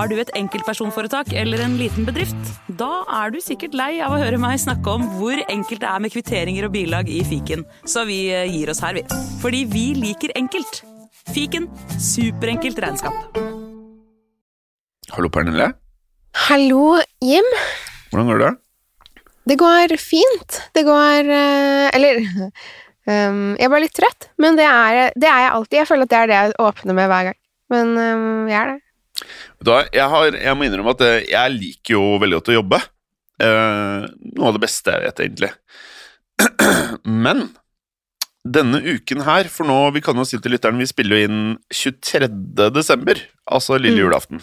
Har du et enkeltpersonforetak eller en liten bedrift? Da er du sikkert lei av å høre meg snakke om hvor enkelt det er med kvitteringer og bilag i fiken, så vi eh, gir oss her, vi. Fordi vi liker enkelt. Fiken superenkelt regnskap. Hallo, Pernille. Hallo, Jim. Hvordan går det? Det går fint. Det går eh, Eller um, Jeg er bare litt trøtt, men det er, det er jeg alltid. Jeg føler at det er det jeg åpner med hver gang. Men um, jeg er det. Da, jeg, har, jeg må innrømme at eh, jeg liker jo veldig godt å jobbe. Eh, noe av det beste jeg vet, egentlig. Men denne uken her, for nå, vi kan jo si til lytteren, vi spiller jo inn 23. desember, altså lille Mm. julaften.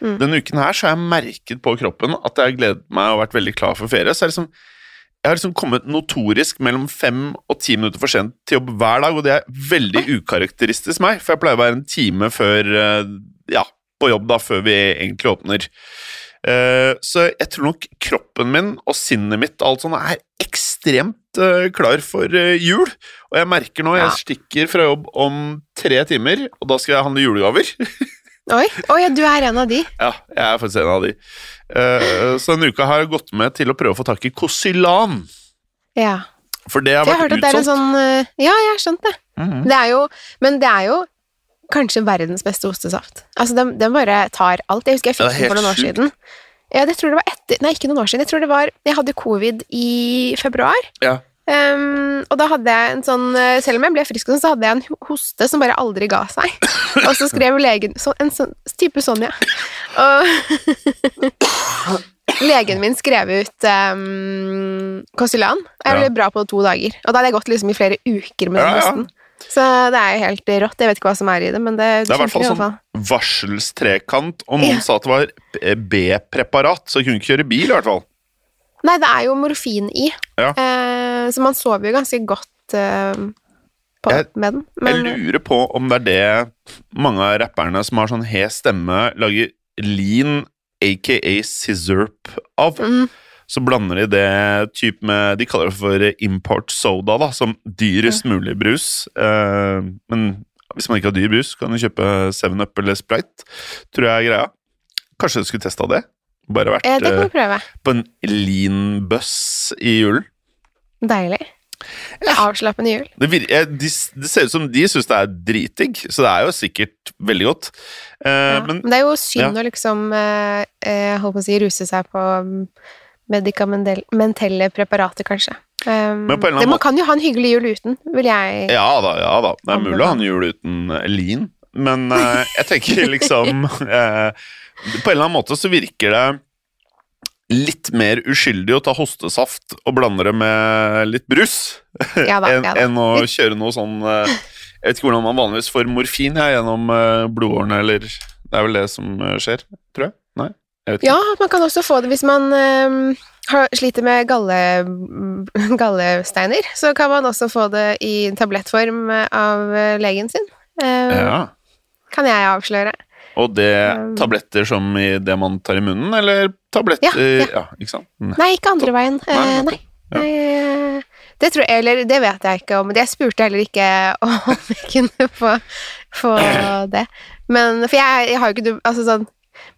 Mm. Denne uken her så har jeg merket på kroppen at jeg har gledet meg og vært veldig klar for ferie. Så jeg, liksom, jeg har liksom kommet notorisk mellom fem og ti minutter for sent til jobb hver dag, og det er veldig ukarakteristisk meg, for jeg pleier å være en time før eh, ja, på jobb da, før vi egentlig åpner. Eh, så jeg tror nok kroppen min og sinnet mitt alt sånt er ekstremt eh, klar for eh, jul. Og jeg merker nå, jeg stikker fra jobb om tre timer, og da skal jeg handle julegaver. Oi, Oi, du er en av de. ja, jeg er faktisk en av de. Så denne uka har jeg gått med til å prøve å få tak i Kosilan. Ja. For det har vært det utsolgt. sånn Ja, jeg har skjønt det. Mhm. det er jo, men det er jo kanskje verdens beste ostesaft. Altså, den, den bare tar alt. Jeg husker jeg fikk den for noen år siden. Ja, det tror det var etter Nei, ikke noen år siden. Jeg tror det var Jeg hadde covid i februar. Ja. Um, og da hadde jeg en sånn eh, Selv om jeg ble frisk, sånn, så hadde jeg en hoste som bare aldri ga seg. Og så skrev legen så, En sånn type Sonja. Og legen min skrev ut um, Kosilan. Jeg ble Ja. bra på to dager. Og da hadde jeg gått liksom i flere uker med den Ja, ja. hosten. Så det er jo helt rått. Jeg vet ikke hva som er i det, men det, Det er i hvert fall sånn varselstrekant, og noen Ja. sa at det var B-preparat, så hun kunne ikke kjøre bil i hvert fall. Nei, det er jo morfin i, Ja. eh, så man sover jo ganske godt eh, på, Jeg- med den. Jeg lurer på om det er det mange av rapperne som har sånn hes stemme, lager lean, aka scissorp, av. mm, Så blander de det typ med De kaller det for import soda, da, som dyrest mulig brus. Eh, men hvis man ikke har dyr brus, kan du kjøpe 7up eller Sprite, tror jeg er greia. Kanskje du skulle testa det? Bare vært eh, det kan på en lean-buss i julen. Deilig. Avslappende jul. Det, vir eh, de, det ser ut som de syns det er dritdigg, så det er jo sikkert veldig godt. Eh, Ja. Men Men det er jo synd ja. å liksom eh, eh, holdt på å si ruse seg på mm, medikamentelle preparater, kanskje. Um, det, man måte- kan jo ha en hyggelig jul uten, vil jeg ja da, ja da. Det er mulig å ha en jul uten lin, men uh, jeg tenker liksom uh, På en eller annen måte så virker det litt mer uskyldig å ta hostesaft og blande det med litt brus, Ja enn ja da. enn å kjøre noe sånn uh, Jeg vet ikke hvordan man vanligvis får morfin her gjennom eh, blodårene, eller Det er vel det som eh, skjer, tror jeg? Nei? Jeg vet ikke. Ja, man kan også få det hvis man um, sliter med galle, gallesteiner. Så kan man også få det i tablettform av eh, legen sin. Um, Ja. Kan jeg avsløre. Og det Um, tabletter som i det man tar i munnen, eller tabletter Ja, ja. ikke sant? Nei. Nei, ikke andre veien. Nei, nei. nei. Ja. Nei, eh, det tror jeg, eller det vet jeg ikke om. Jeg spurte heller ikke om jeg kunne få, få det. Men, for jeg, jeg har jo ikke du- altså sånn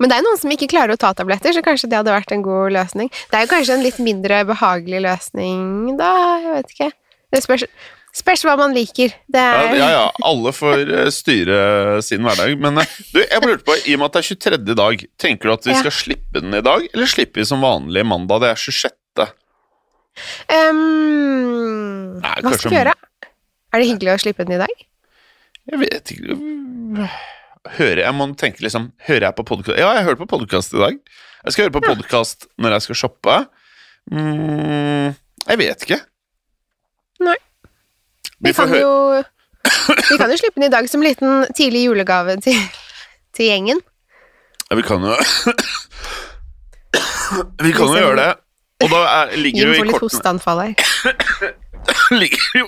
Men det er noen som ikke klarer å ta tabletter, så kanskje det hadde vært en god løsning. Det er jo kanskje en litt mindre behagelig løsning, da. Jeg vet ikke. Det spørs, spørs hva man liker. Det Ja, er ja, ja, alle får eh, styre sin hverdag. Men eh, du, jeg lurte på, i og med at det er 23. dag, tenker du at vi Ja. skal slippe den i dag, eller slipper vi som vanlig mandag? Det er 26. Um, Nei, Hva skal vi gjøre? Er det hyggelig å slippe den i dag? Jeg vet ikke Hører jeg må tenke liksom Hører jeg på podkast? Ja, jeg hørte på podkast i dag. Jeg skal høre på podkast når jeg skal shoppe. Mm, jeg vet ikke. Nei. Vi Vi kan jo Vi kan jo slippe den i dag som liten tidlig julegave til, til gjengen. Ja, vi kan jo Vi kan jo gjøre det. Og da er, ligger jo i kortene Jim får litt hosteanfall her. ligger jo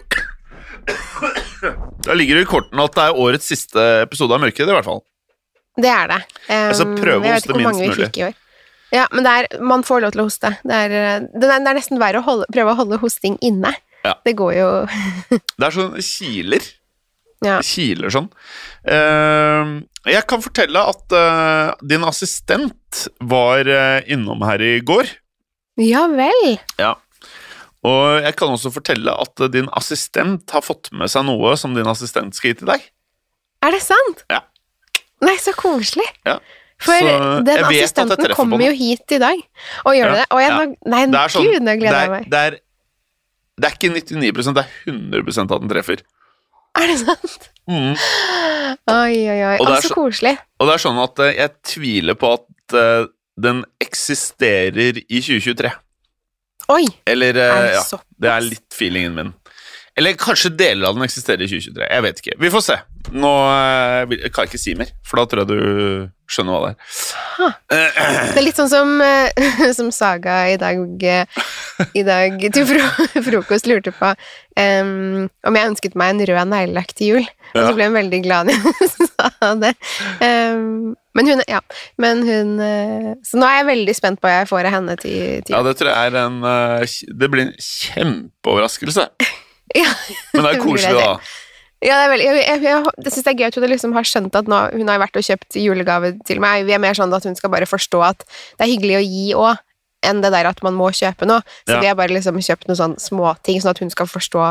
Da ligger det i kortene at det er årets siste episode av Mørket, i hvert fall. Det er det. Um, Jeg skal prøve å hoste minst mulig. fikk i år. Ja, men er, man får lov til å hoste. Det er, eh, det er, det er nesten verre å holde, prøve å holde hosting inne. Ja. Det går jo Det er sånn kiler. Ja. Kiler sånn. Uh, jeg kan fortelle at uh, din assistent var uh, innom her i går. ja vel. Ja. Og jeg kan også fortelle at din assistent har fått med seg noe som din assistent skal gi til deg. Er det sant? Ja. Nei, så koselig. Ja. For Så den assistenten kommer jo hit i dag. Og gjør Ja, det? Og jeg, ja. Nei, Det sånn gud, nå gleder jeg meg. det, er, det er ikke 99% det er 100% at den treffer. Er det sant? Mm. Oi, oi, oi. Og så så- koselig. Og det er sånn at eh, jeg tviler på at eh, den eksisterer i 2023. Oi, Eller er eh, det ja, det er litt feelingen min. Eller kanskje deler av den eksisterer i 2023. Jeg vet ikke. Vi får se. Nå eh, kan jeg ikke si mer, for da tror jeg du skjønner hva det er. Det er litt sånn som, eh, som Saga i dag, eh, i dag til fro frokost lurte på um, om jeg ønsket meg en rød neglelakk til jul. Og så ble hun veldig glad når jeg sa det. Um, men hun Ja. Men hun Så nå er jeg veldig spent på hva jeg får av henne til, til Ja, det tror jeg er en Det blir en kjempeoverraskelse. Ja. Men det er koselig, da. Ja, det er veldig, jeg, jeg, jeg, jeg syns det er gøy at hun liksom har skjønt at nå, hun har vært og kjøpt julegave til meg. Vi er mer sånn at hun skal bare forstå at det er hyggelig å gi òg, enn det der at man må kjøpe noe. Så Ja. vi har bare liksom kjøpt noen sånne småting, sånn at hun skal forstå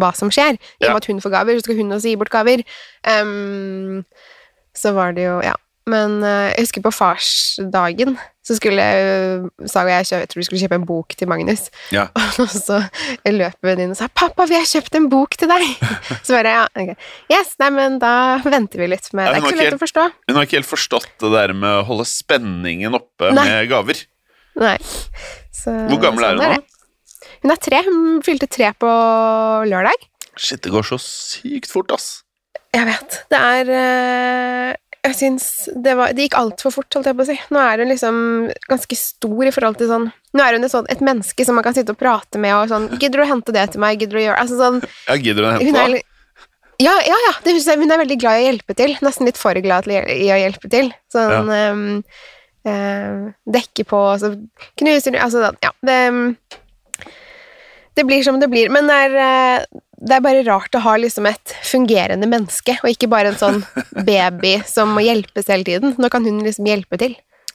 hva som skjer. I og med at hun får gaver, så skal hun også gi bort gaver. Um, så var det jo Ja. Men eh, jeg husker på farsdagen så skulle jeg, Saga og jeg tror vi skulle kjøpe en bok til Magnus. Ja. Og så løp venninnen inn og sa 'Pappa, vi har kjøpt en bok til deg!' Så bare ja, ok. Yes, nei, men da venter vi litt med Ja, Det er ikke så lett lett å forstå. Hun har ikke helt forstått det der med å holde spenningen oppe Nei. med gaver. Nei. Så, Hvor gammel er sånn hun nå? det. Hun er tre. Hun fylte tre på lørdag. Shit, det går så sykt fort, ass. Jeg vet. Det er eh, Jeg syns det, var, det gikk altfor fort, holdt jeg på å si. Nå er hun liksom ganske stor i forhold til sånn Nå er hun et, sånt, et menneske som man kan sitte og prate med og sånn 'Gidder du å hente det til meg?' Gidder du å gjøre Altså sånn Ja, Gidder du å hente det? ja, ja, ja. Det, hun er veldig glad i å hjelpe til. Nesten litt for glad i å hjelpe til. Sånn ehm, eh, Dekke på, og så knuser du Altså sånn, ja. Det, det blir som det blir. Men det er, eh, det er bare rart å ha liksom et fungerende menneske, og ikke bare en sånn baby som må hjelpes hele tiden. Nå kan hun liksom hjelpe til.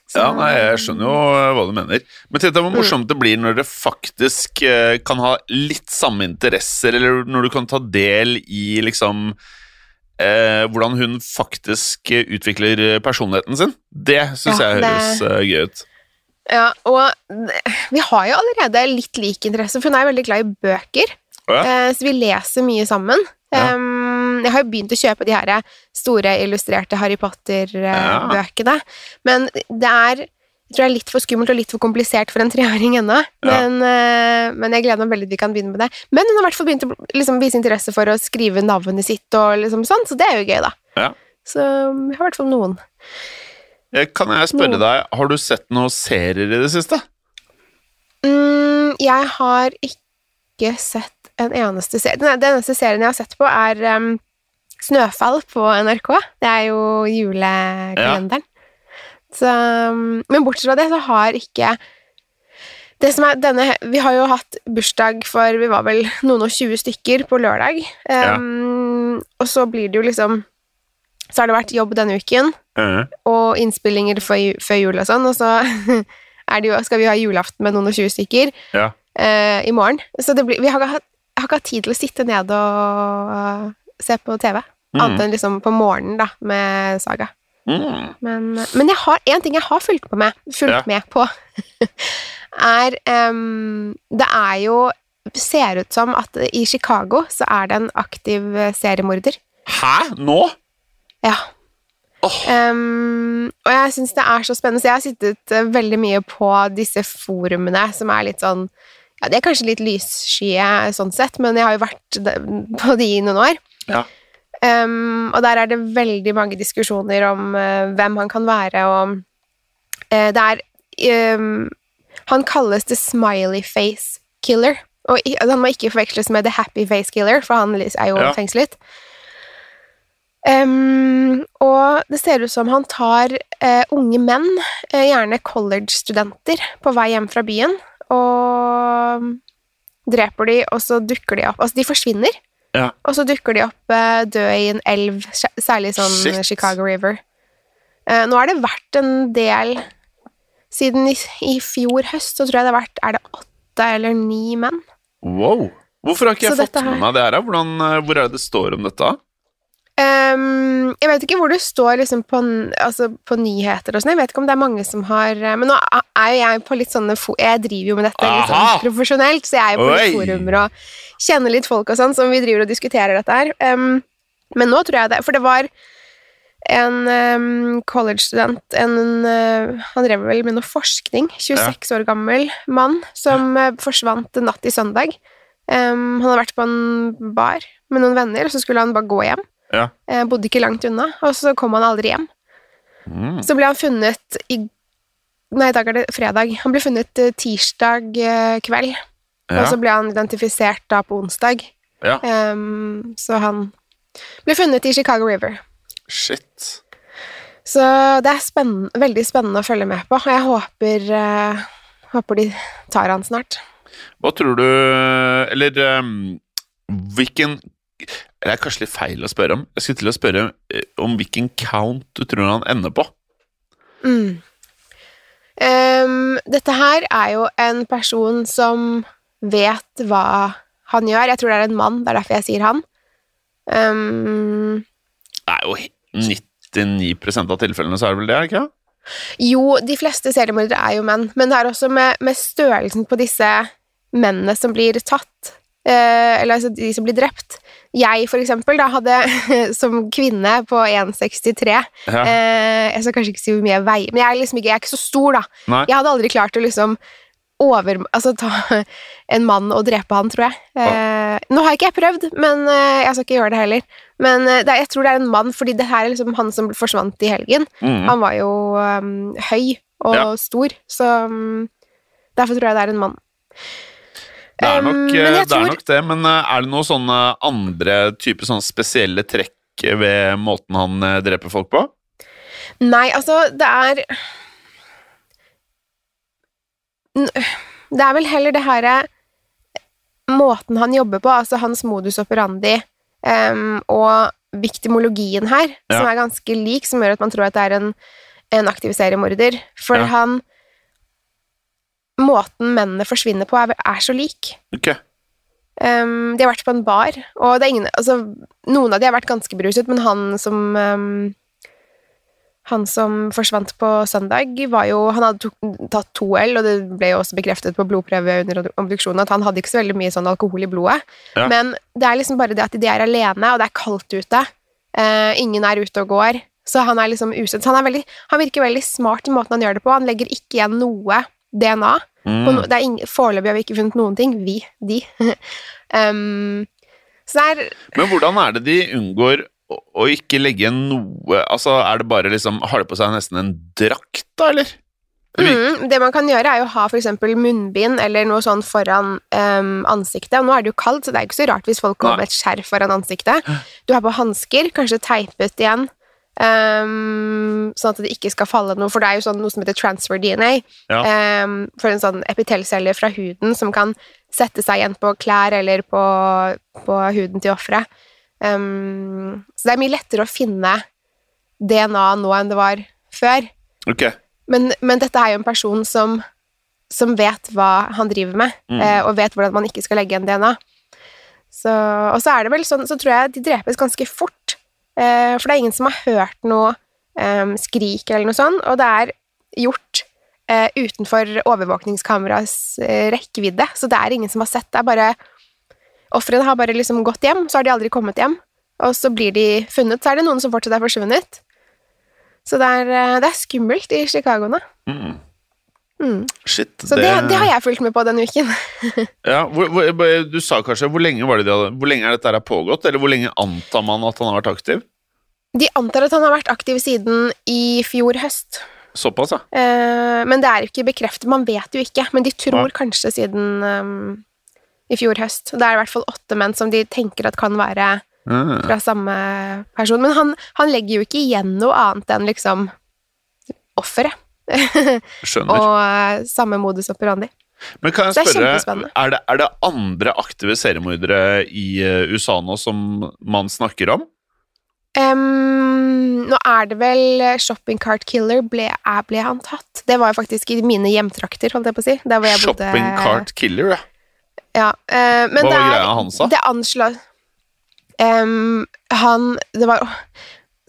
Så- Ja, nei, Jeg skjønner jo eh, hva du mener. Men tenk deg hvor morsomt det blir når dere faktisk eh, kan ha litt samme interesser, eller når du kan ta del i liksom eh, hvordan hun faktisk utvikler personligheten sin. Det syns Ja, jeg høres det... gøy ut. Ja, og vi har jo allerede litt lik interesse, for hun er veldig glad i bøker. Oh, ja? Eh, Så vi leser mye sammen. Ja. Jeg har jo begynt å kjøpe de her store illustrerte Harry Potter-bøkene. Men det er jeg tror det er litt for skummelt og litt for komplisert for en treåring ennå. Men, ja. men jeg gleder meg veldig til vi kan begynne med det. Men hun har i hvert fall begynt å liksom, vise interesse for å skrive navnet sitt, og liksom sånn, så det er jo gøy, da. Ja. Så vi har i hvert fall noen. Eh, Kan jeg spørre deg, har du sett noen serier i det siste? Mm, jeg har ikke sett en eneste serie. Den den eneste serien jeg har sett på, er um, Snøfall på NRK. Det er jo julekalenderen. Så, um, men bortsett fra det, så har ikke det som er denne, Vi har jo hatt bursdag for vi var vel noen og tjue stykker på lørdag. Um, Og så blir det jo liksom Så har det vært jobb denne uken Eh, og innspillinger før, før jul og sånn, og så er det jo, skal vi ha julaften med noen og tjue stykker Ja. uh, i morgen. Så det blir, vi har har ikke hatt tid til å sitte ned og uh, se på TV. Mm. Annet enn liksom på morgenen, da, med Saga. Mm. Men, men jeg har en ting jeg har fulgt på med, fulgt Ja. med på, er um, Det er jo Ser ut som at i Chicago så er det en aktiv seriemorder. Hæ? Nå? Ja. Oh. Um, og jeg syns det er så spennende, så jeg har sittet eh, veldig mye på disse forumene som er litt sånn ja, De er kanskje litt lysskye sånn sett, men jeg har jo vært på de i noen år. Ja. Um, og der er det veldig mange diskusjoner om uh, hvem han kan være, og uh, det er um, Han kalles the smiley face killer. Og han må ikke forveksles med the happy face killer, for han er jo Ja. fengslet. Em, og det ser ut som han tar uh, unge menn, uh, gjerne college-studenter, på vei hjem fra byen, og dreper de, og så dukker de opp. Altså, de forsvinner. Ja. og så dukker de opp uh, døde i en elv, særlig sånn Shit. Chicago River. Nå har det vært en del Siden i, i fjor høst så tror jeg det har vært Er det åtte eller ni menn? Wow. Hvorfor har ikke jeg Så fått med meg det her? Hvordan, hvor er det det står om dette? Ehm, jeg vet ikke hvor det står liksom på, altså på nyheter og sånn. Jeg vet ikke om det er mange som har eh, Men nå er jo jeg på litt sånne Jeg driver jo med dette litt sånn profesjonelt, så jeg er jo på litt forumer og kjenner litt folk og sånn, som vi driver og diskuterer dette her. Um, men nå tror jeg det For det var en um, college-student en, eh, Han drev vel med noe forskning. 26 år gammel mann som uh, forsvant natt til søndag. Um, han hadde vært på en bar med noen venner, og så skulle han bare gå hjem. Ja. Eh, bodde ikke langt unna, og så kom han aldri hjem. Mm. Så ble han funnet i Nei, i dag er det fredag. Han ble funnet eh, tirsdag eh, kveld, Ja. og så ble han identifisert da på onsdag. ja. Um, så han ble funnet i Chicago River. Shit. Så det er spennende, veldig spennende å følge med på, jeg håper, uh, håper de tar han snart. Hva tror du Eller um, hvilken Det er kanskje litt feil å spørre om. Jeg skulle til å spørre eh, om hvilken count du tror han ender på. Mm. Um, dette her er jo en person som vet hva han gjør. Jeg tror det er en mann, det er derfor jeg sier han. Um, Det er jo he- 99 av tilfellene så er det vel det, er det ikke? jo, de fleste seriemordere er jo menn, men det er også med, med størrelsen på disse mennene som blir tatt, uh, eller altså de som blir drept. Jeg, for eksempel, da hadde som kvinne på 1,63 Ja. eh, Jeg skal kanskje ikke si hvor mye jeg veier, men jeg er liksom ikke, jeg er ikke så stor, da. Nei. Jeg hadde aldri klart å liksom over... Altså ta en mann og drepe han, tror jeg. Eh, nå har ikke jeg prøvd, men eh, jeg skal ikke gjøre det heller. Men eh, det, jeg tror det er en mann, fordi det her er liksom han som forsvant i helgen. Mm. Han var jo um, høy og Ja. stor, så um, derfor tror jeg det er en mann. Det er nok, Um, det, er tror- nok det, men eh, er det noen sånne andre type sånne spesielle trekk ved måten han eh, dreper folk på? Nei, altså, det er Det er vel heller det herre Måten han jobber på, altså hans modus operandi um, og viktimologien her, som er ganske lik, som gjør at man tror at det er en, en aktiv seriemorder. For Ja. han Måten mennene forsvinner på, er, er så lik. Okay. Um, de har vært på en bar, og det er ingen altså, Noen av de har vært ganske beruset, men han som um, Han som forsvant på søndag, var jo Han hadde tok, tatt to øl, og det ble jo også bekreftet på blodprøve under obduksjonen at han hadde ikke så veldig mye sånn alkohol i blodet. Ja. Men det er liksom bare det at de er alene, og det er kaldt ute. Uh, ingen er ute og går, så han er liksom usett. Han, han virker veldig smart i måten han gjør det på. Han legger ikke igjen noe DNA. Mm. det er Foreløpig har vi ikke funnet noen ting. Vi. De. um, så det er Men hvordan er det de unngår å, å ikke legge noe Altså, er det bare liksom Har de på seg nesten en drakt, da, eller? Mm, Det man kan gjøre, er å ha eksempel munnbind eller noe sånn foran um, ansiktet. Og nå er det jo kaldt, så det er ikke så rart hvis folk går med et skjerf foran ansiktet. Du har på hansker, kanskje teipet igjen. Um, sånn at det ikke skal falle noe, for det er jo sånn noe som heter transfer DNA. Ja. Um, for en sånn epitellcelle fra huden som kan sette seg igjen på klær eller på, på huden til offeret. Um, så det er mye lettere å finne DNA nå enn det var før. Okay. Men, men dette er jo en person som, som vet hva han driver med, Mm. eh, og vet hvordan man ikke skal legge igjen DNA. Så, og så er det vel sånn, så tror jeg de drepes ganske fort. Eh, for det er ingen som har hørt noe eh, skrik eller noe sånt, og det er gjort eh, utenfor overvåkningskameras eh, rekkevidde, så det er ingen som har sett det. er bare Ofrene har bare liksom gått hjem, så har de aldri kommet hjem. Og så blir de funnet, så er det noen som fortsatt er forsvunnet. Så det er, det er skummelt i Chicago nå. Mm. Mm. Shit. Så det, det har jeg fulgt med på denne uken. Ja, hvor, hvor, du sa kanskje Hvor lenge var det de hadde Hvor lenge er dette her pågått, eller hvor lenge antar man at han har vært aktiv? De antar at han har vært aktiv siden i fjor høst. Såpass, ja. Eh, men det er jo ikke bekreftet, man vet jo ikke. Men de tror ja. kanskje siden um, i fjor høst. Det er i hvert fall åtte menn som de tenker at kan være Mm. fra samme person. Men han, han legger jo ikke igjen noe annet enn liksom offeret. Skjønner. Og eh, samme modus operandi. Men kan jeg Det er er det, er det andre aktive seriemordere i eh, USA nå som man snakker om? Um, nå er det vel eh, Shopping Cart Killer. Ble, ble han tatt? Det var jo faktisk i mine hjemtrakter, holdt jeg på å si. Jeg bodde. Shopping Cart Killer, ja. Ja, eh, men Hva det var er- greia hans, da? Det anslår um, Han Det var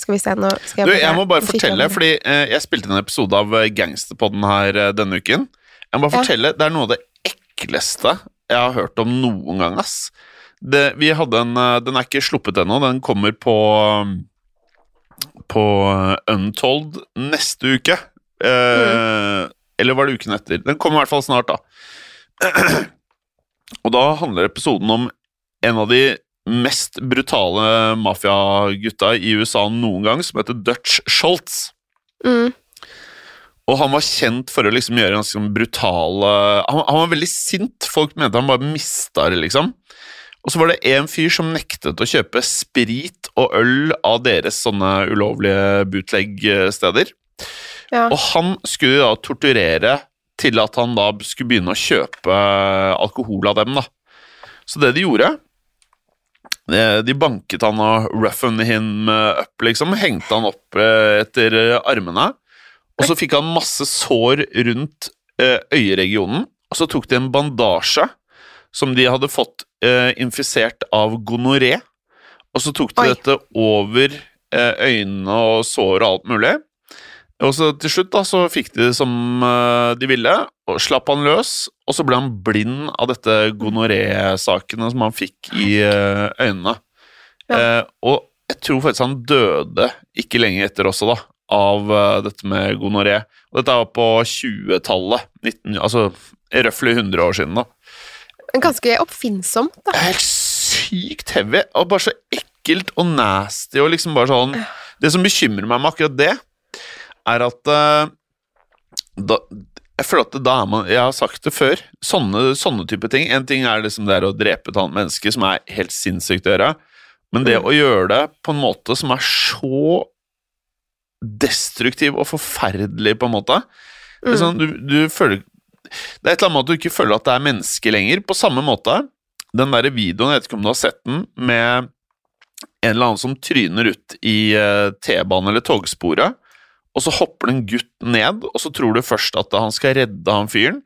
Skal vi se, nå skal Du, jeg må bare fortelle, fordi eh, jeg spilte en episode av eh, Gangsterpodden her eh, denne uken. Jeg må bare Ja. fortelle, Det er noe av det ekleste jeg har hørt om noen gang, ass. Det, vi hadde en, eh, Den er ikke sluppet ennå. Den kommer på På eh, Untold neste uke. Eh, Eller var det uken etter? Den kommer i hvert fall snart, da. Og da handler episoden om en av de mest brutale mafiagutta i USA noen gang, som heter Dutch Schultz. Mm, Og han var kjent for å liksom gjøre ganske sånn brutale han, han var veldig sint. Folk mente han bare mista det, liksom. Og så var det en fyr som nektet å kjøpe sprit og øl av deres sånne ulovlige bootleg-steder. ja. Og han skulle da torturere til at han da skulle begynne å kjøpe alkohol av dem, da. Så det de gjorde De banket han og roughen him eh, up, liksom. Hengte han opp eh, etter eh, armene. Og så fikk han masse sår rundt eh, øyeregionen. Og så tok de en bandasje som de hadde fått eh, infisert av gonoré. Og så tok de Oi. dette over eh, øynene og sår og alt mulig. Og så til slutt da, så fikk de det som eh, de ville, og slapp han løs. Og så ble han blind av dette gonoré-sakene som han fikk i eh, øynene. Ja. Eh, og jeg tror faktisk han døde ikke lenge etter også, da, av eh, dette med gonoré. Og dette var på 20-tallet, altså røftlig 100 år siden. da. Ganske oppfinnsomt, da. Helt sykt heavy, og bare så ekkelt og nasty, og liksom bare sånn Det som bekymrer meg med akkurat det, er at eh, da, Jeg føler at da er man Jeg har sagt det før. Sånne, sånne type ting. En ting er liksom det å drepe et annet menneske, som er helt sinnssykt å gjøre. Men det Mm. å gjøre det på en måte som er så destruktiv og forferdelig, på en måte Mm. sånn, du, du føler Det er et eller annet med at du ikke føler at det er menneske lenger. På samme måte, den der videoen, jeg vet ikke om du har sett den, med en eller annen som tryner ut i eh, T-banen eller togsporet, og så hopper det en gutt ned, og så tror du først at han skal redde han fyren,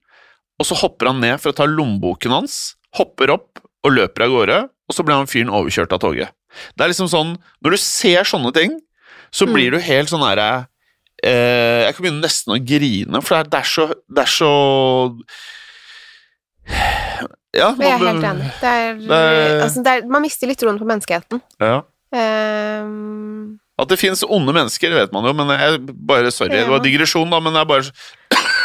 og så hopper han ned for å ta lommeboken hans, hopper opp og løper av gårde, og så blir han fyren overkjørt av toget. Det er liksom sånn, når du ser sånne ting, så Mm. blir du helt sånn herre eh, Jeg kan begynne nesten å grine, for det er, det er så Det er så Ja. man, Jeg er helt enig. Det er, Det er- altså, man mister litt troen på menneskeheten. Ja. Ehm, At det fins onde mennesker, vet man jo, men jeg bare Sorry, det var digresjon, da, men jeg bare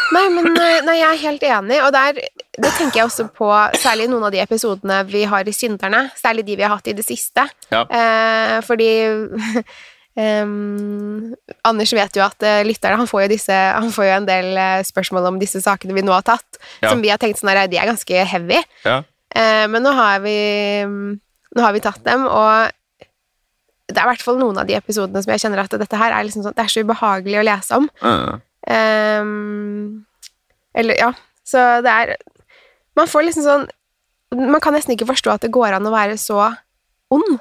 Nei, men eh, nei, jeg er helt enig, og der, det tenker jeg også på særlig noen av de episodene vi har i Synderne, særlig de vi har hatt i det siste. Ja. Eh, fordi Um, Anders vet jo at uh, lytterne han får jo, disse, han får jo en del uh, spørsmål om disse sakene vi nå har tatt, Ja. som vi har tenkt sånn her, de er ganske heavy. Ja. Uh, men nå har vi Nå har vi tatt dem, og det er i hvert fall noen av de episodene som jeg kjenner at dette her er liksom sånn, det er så ubehagelig å lese om. eh, Um, eller, ja. Så det er Man får liksom sånn Man kan nesten ikke forstå at det går an å være så ond.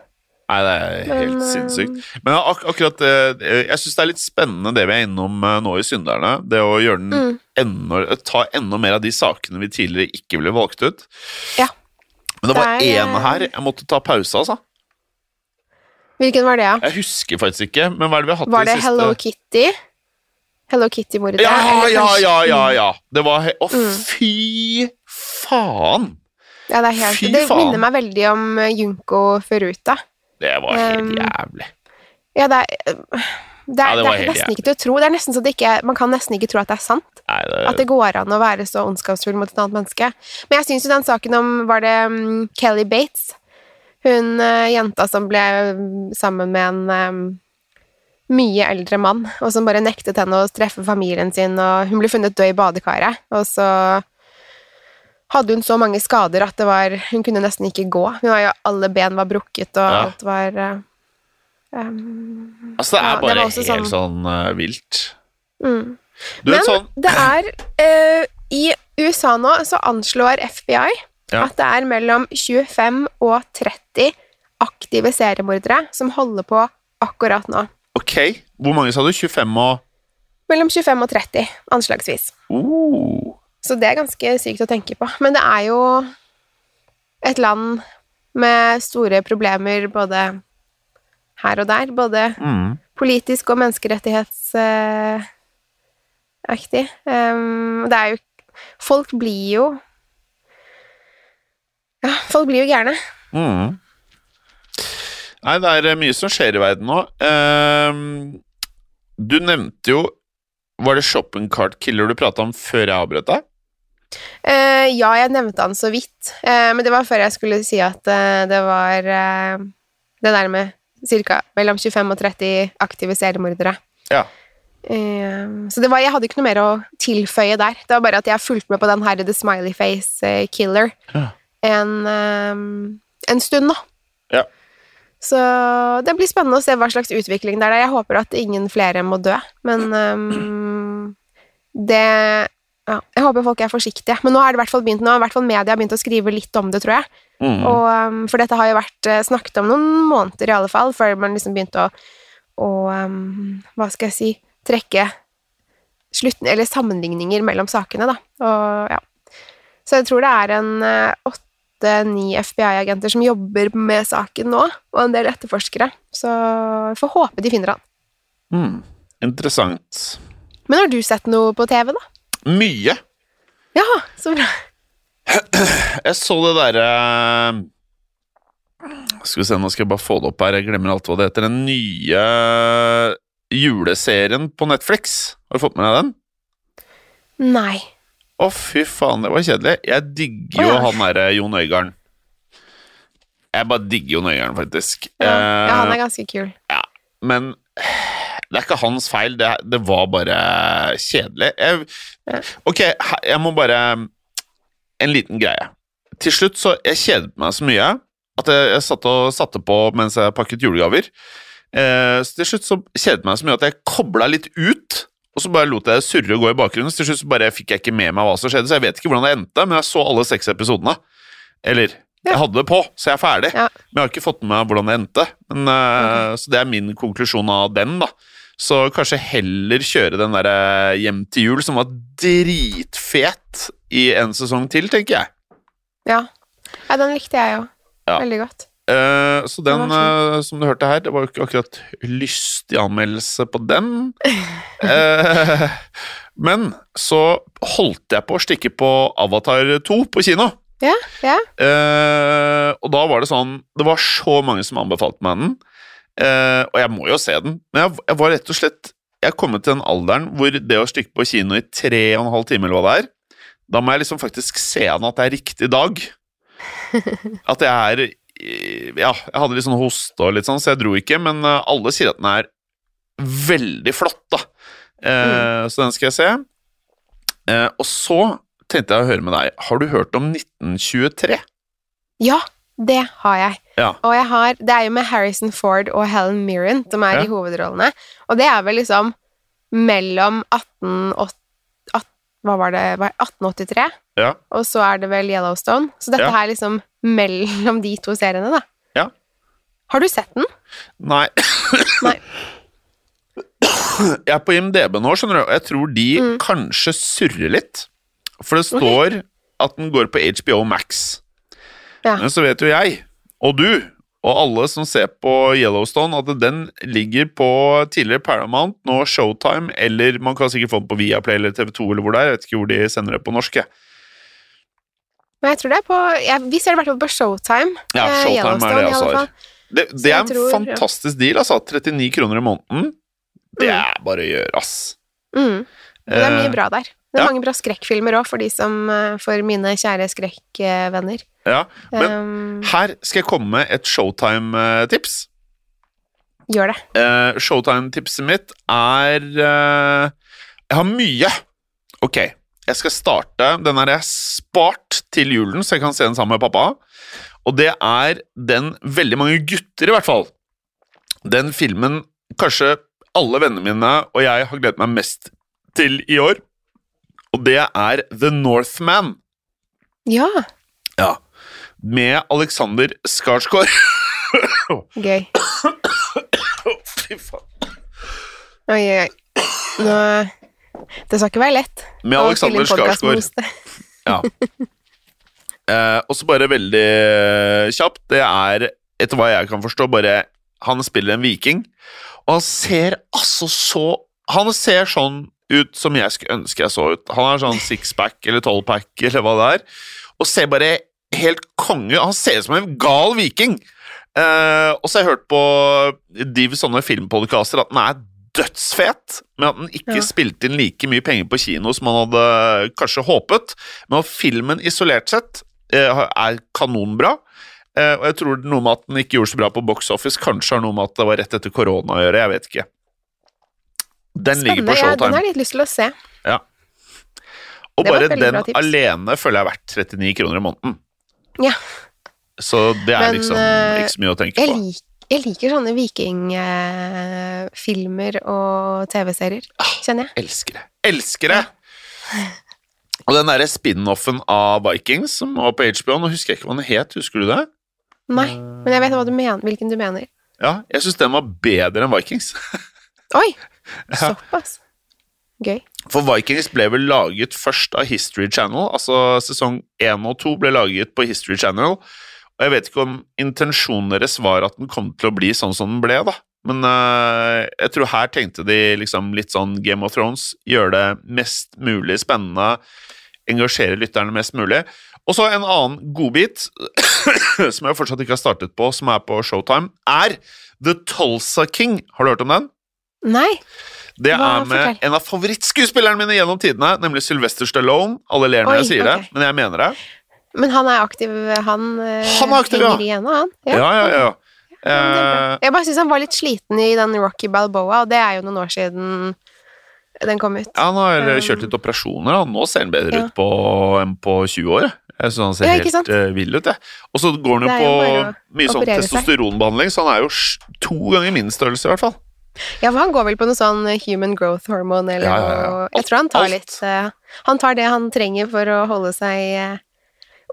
Nei, det er helt Men, eh, sinnssykt. Men ak akkurat eh, Jeg syns det er litt spennende det vi er innom eh, nå i Synderne. Det å gjøre den Mm. enda, ta enda mer av de sakene vi tidligere ikke ville valgt ut. Ja. Men det var én her jeg måtte ta pause, altså. Hvilken var det, ja? Jeg husker faktisk ikke, men hva er det vi har hatt Var det, det siste Hello Kitty? Hello Kitty-mordet? Ja, ja, ja, ja, ja! Det var Å, Mm. fy faen! Ja, det er helt Fy Det faen. minner meg veldig om eh, Junko Furuta. Det var helt Um, jævlig. Ja, det er Det er, Ja, det det er nesten nesten ikke til å tro. Det er nesten så det ikke, Man kan nesten ikke tro at det er sant. Nei, det, At det går an å være så ondskapsfull mot et annet menneske. Men jeg syns jo den saken om Var det um, Kelly Bates? Hun uh, jenta som ble mm, sammen med en um, mye eldre mann, og som bare nektet henne å treffe familien sin, og hun ble funnet død i badekaret. Og så hadde hun så mange skader at det var Hun kunne nesten ikke gå. Hun var jo, alle ben var brukket, og Ja. alt var um, altså, det er ja, bare det helt sånn- sånn uh, vilt. mm. Du Men sånn det er uh, i USA nå så anslår FBI Ja. at det er mellom 25 og 30 aktive seriemordere som holder på akkurat nå. Ok, hvor mange sa du? 25 og Mellom 25 og 30, anslagsvis. uh. Så det er ganske sykt å tenke på. Men det er jo et land med store problemer både her og der. Både mm. politisk og menneskerettighetsaktig. Um, det er jo Folk blir jo Ja, folk blir jo gærne. Mm. Nei, det er eh, mye som skjer i verden nå. Uh, du nevnte jo Var det shopping cart killer du prata om før jeg avbrøt deg? Uh, ja, jeg nevnte han så vidt, Uh, men det var før jeg skulle si at det var det der med ca. mellom 25 og 30 aktive seriemordere. Ja. Eh, så det var, jeg hadde ikke noe mer å tilføye der. Det var bare at jeg fulgte fulgt med på den her The Smiley Face Killer Ja. En, eh, en stund nå. Ja. Så det blir spennende å se hva slags utvikling det er der. Jeg håper at ingen flere må dø, men um, det ja, Jeg håper folk er forsiktige. Men nå har det i hvert fall begynt, nå har i hvert fall media begynt å skrive litt om det, tror jeg. Mm. Og, um, for dette har jo vært eh, snakket om noen måneder i alle fall, før man liksom begynte å, å um, Hva skal jeg si Trekke slutten, eller sammenligninger mellom sakene, da. Og, ja. Så jeg tror det er en eh, åtte-ni FBI-agenter som jobber med saken nå, og en del etterforskere. Så vi får håpe de finner han. Mm. Interessant. Men har du sett noe på TV, da? Mye. Ja, så bra. Jeg så det derre Skal vi se, nå skal jeg bare få det opp her. Jeg glemmer alt hva det heter. Den nye juleserien på Netflix. Har du fått med deg den? Nei. Å, fy faen, det var kjedelig. Jeg digger jo oh, ja. han derre Jon Øigarden. Jeg bare digger Jon Øigarden, faktisk. Ja, ja, han Eh, er ganske kul. Ja, men det er ikke hans feil, det, det var bare kjedelig. Jeg, ok, jeg må bare En liten greie. Til slutt så Jeg kjedet meg så mye at jeg, jeg satt og satte på mens jeg pakket julegaver. Eh, så til slutt så kjedet meg så mye at jeg kobla litt ut. Og så bare lot jeg det surre og gå i bakgrunnen. Så til slutt bare fikk jeg ikke med meg hva som skjedde, så jeg vet ikke hvordan det endte, men jeg så alle seks episodene. Eller Ja. jeg hadde det på, så jeg er ferdig. Ja. Men jeg har ikke fått med meg hvordan det endte. Men, okay. Så det er min konklusjon av den, da. Så kanskje heller kjøre den der eh, Hjem til jul, som var dritfet i en sesong til, tenker jeg. Ja. ja, den likte jeg jo. Ja. Veldig godt. Eh, så den, eh, som du hørte her, det var jo ikke akkurat lystig anmeldelse på den. Uh, men så holdt jeg på å stikke på Avatar 2 på kino. Ja, ja. Og da var det sånn Det var så mange som anbefalte meg den. Og jeg må jo se den. Men jeg, jeg var rett og slett Jeg er kommet til den alderen hvor det å stikke på kino i tre og en halv time, eller hva det er, da må jeg liksom faktisk se an at det er riktig dag. At jeg er Ja, jeg hadde litt sånn hoste og litt sånn, så jeg dro ikke, men eh, alle sier at den er veldig flott, da. Eh, Så den skal jeg se. Eh, og så tenkte jeg å høre med deg. Har du hørt om 1923? Ja, det har jeg. Ja. Og jeg har, det er jo med Harrison Ford og Helen Mirren som er Ja. i hovedrollene. Og det er vel liksom mellom 1880 Hva var det? 1883? Ja. Og så er det vel Yellowstone. Så dette Ja. her er liksom mellom de to seriene, da. Ja. Har du sett den? Nei. Nei. Jeg er på IMDb nå, skjønner du, og jeg tror de Mm. kanskje surrer litt. For det står at den går på HBO Max. Ja. Men så vet jo jeg, og du, og alle som ser på Yellowstone, at den ligger på tidligere Paramount, nå Showtime, eller man kan sikkert få den på Viaplay eller TV2 eller hvor det er. Jeg vet ikke hvor de sender det på norsk. jeg. Men jeg tror det er på jeg, Vi ser det i hvert fall på Showtime. Ja, eh, Showtime er det jeg også har. Det, det er en tror- fantastisk deal, altså. 39 kroner i måneden. Det Mm. er bare å gjøre, ass. Mm. Det er Eh, mye bra der. Det er ja. mange bra skrekkfilmer òg, for de som eh, For mine kjære skrekkvenner. Ja, men Um, her skal jeg komme med et Showtime-tips. gjør det. Uh, Showtime-tipset mitt er uh, Jeg har mye. Ok, jeg skal starte. Den har jeg spart til julen, så jeg kan se den sammen med pappa. Og det er den veldig mange gutter, i hvert fall. Den filmen kanskje alle vennene mine og jeg har gledet meg mest til i år. Og det er The Northman. Ja, Ja. Med Alexander Skarsgård. gøy. Fy faen. Oi, oi, oi. Nå Det skal ikke være lett. Med Alexander Skarsgård. Ja. Eh, og så bare veldig eh, kjapt, det er, etter hva jeg kan forstå, bare Han spiller en viking, og han ser altså så Han ser sånn ut som jeg skulle ønske jeg så ut. Han har sånn sixpack eller tolvpack eller hva det er, og ser bare helt konge Han ser ut som en gal viking! Eh, og så har jeg hørt på de sånne filmpodkaster at den er dødsfet, men at den ikke Ja. spilte inn like mye penger på kino som man hadde kanskje håpet. Men at filmen isolert sett eh, er kanonbra. Eh, og jeg tror noe med at den ikke gjorde så bra på box office, kanskje har noe med at det var rett etter korona å gjøre. Jeg vet ikke. Den ligger på Spennende. Ja, den har jeg litt lyst til å se. Ja. og bare den alene føler jeg er verdt 39 kroner i måneden. Ja. Så det er Men, liksom eh, ikke så mye å tenke på. Jeg, på. Jeg liker sånne vikingfilmer og TV-serier, Ah. kjenner jeg. Elsker det. Elsker det! Og den derre spin-offen av Vikings som var på HBO, nå husker jeg ikke hva den het, husker du det? Nei, men jeg vet du mener, hvilken du mener. Ja, jeg syns den var bedre enn Vikings. Oi! Såpass. Gøy. For Vikings ble vel laget først av History Channel, altså sesong 1 og 2 ble laget på History Channel, og jeg vet ikke om intensjonen deres var at den kom til å bli sånn som den ble, da. Men uh, jeg tror her tenkte de liksom litt sånn Game of Thrones, gjøre det mest mulig spennende, engasjere lytterne mest mulig. Og så en annen godbit, som jeg fortsatt ikke har startet på, som er på Showtime, er The Tulsa King. Har du hørt om den? Nei. Det Hva- er med fortell. en av favorittskuespillerne mine gjennom tidene, nemlig Sylvester Stallone. Alle ler når Oi, jeg sier okay. det, men jeg mener det. Men han er aktiv, han, eh, Han er aktiv, ja. henger igjen, han. Ja, ja, ja. Ja. Eh, Jeg bare syns han var litt sliten i den Rocky Balboa, og det er jo noen år siden den kom ut. ja, han har Um, kjørt litt operasjoner, og nå ser han bedre ja. ut på, enn på 20 år. jeg. syns han ser Ja, helt eh, vill ut, jeg. Og så går han jo på mye sånn testosteronbehandling, så han er jo to ganger min størrelse, i hvert fall. Ja, for han går vel på noe sånn human growth hormone eller noe Jeg tror han tar litt eh, Han tar det han trenger for å holde seg eh,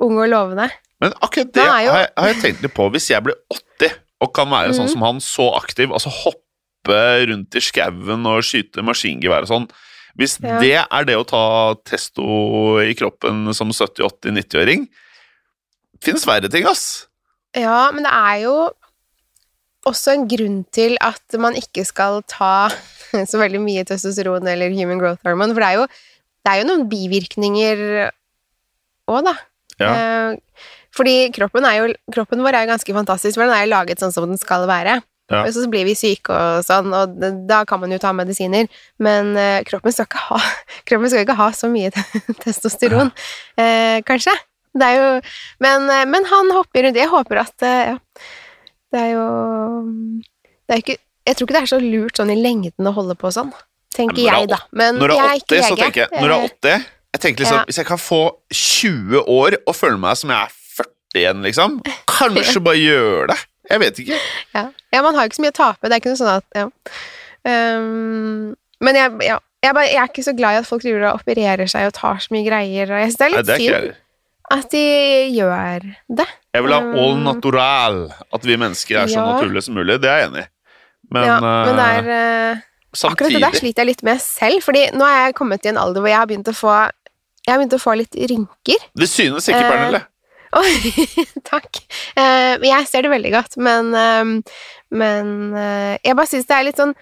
ung og lovende. Men akkurat det jo- har, jeg, har jeg tenkt litt på. Hvis jeg blir 80 og kan være sånn Mhm. som han, så aktiv, altså hoppe rundt i skauen og skyte maskingevær og sånn Hvis Ja. det er det å ta testo i kroppen som 70-80-90-åring Fins verre ting, ass. Ja, men det er jo også en grunn til at man ikke skal ta så veldig mye testosteron eller human growth hormone, for det er jo, det er jo noen bivirkninger òg, da. Ja. Eh, fordi kroppen, er jo, kroppen vår er jo ganske fantastisk, for den er jo laget sånn som den skal være. Ja. Og så blir vi syke og sånn, og da kan man jo ta medisiner. Men eh, kroppen, skal ikke ha, kroppen skal ikke ha så mye testosteron, eh, kanskje. Det er jo men, eh, men han hopper rundt. Jeg håper at ja, Det er jo Det er ikke Jeg tror ikke det er så lurt sånn i lengden å holde på sånn, tenker Ja, jeg, da. Men Når du jeg er er ikke 80, så lege. tenker jeg Når du er 80 Jeg tenker liksom Ja. Hvis jeg kan få 20 år og føle meg som jeg er 40 igjen, liksom Kanskje bare gjøre det. Jeg vet ikke. Ja. ja, man har jo ikke så mye å tape. Det er ikke noe sånn at ja. um, Men jeg, ja, jeg, bare, jeg er ikke så glad i at folk driver og opererer seg og tar så mye greier. Og jeg synes det er Nei, litt det er synd at de gjør det. Jeg vil ha all Um, natural. At vi mennesker er så naturlige som mulig. Det er jeg enig i. Men, ja, men det er uh, Samtidig. Akkurat det der sliter jeg litt med selv, fordi nå er jeg kommet i en alder hvor jeg har begynt å få jeg har begynt å få litt rynker. Det synes ikke, Eh, Pernille. Oi, takk. Eh, jeg ser det veldig godt, men, eh, men eh, jeg bare syns det er litt sånn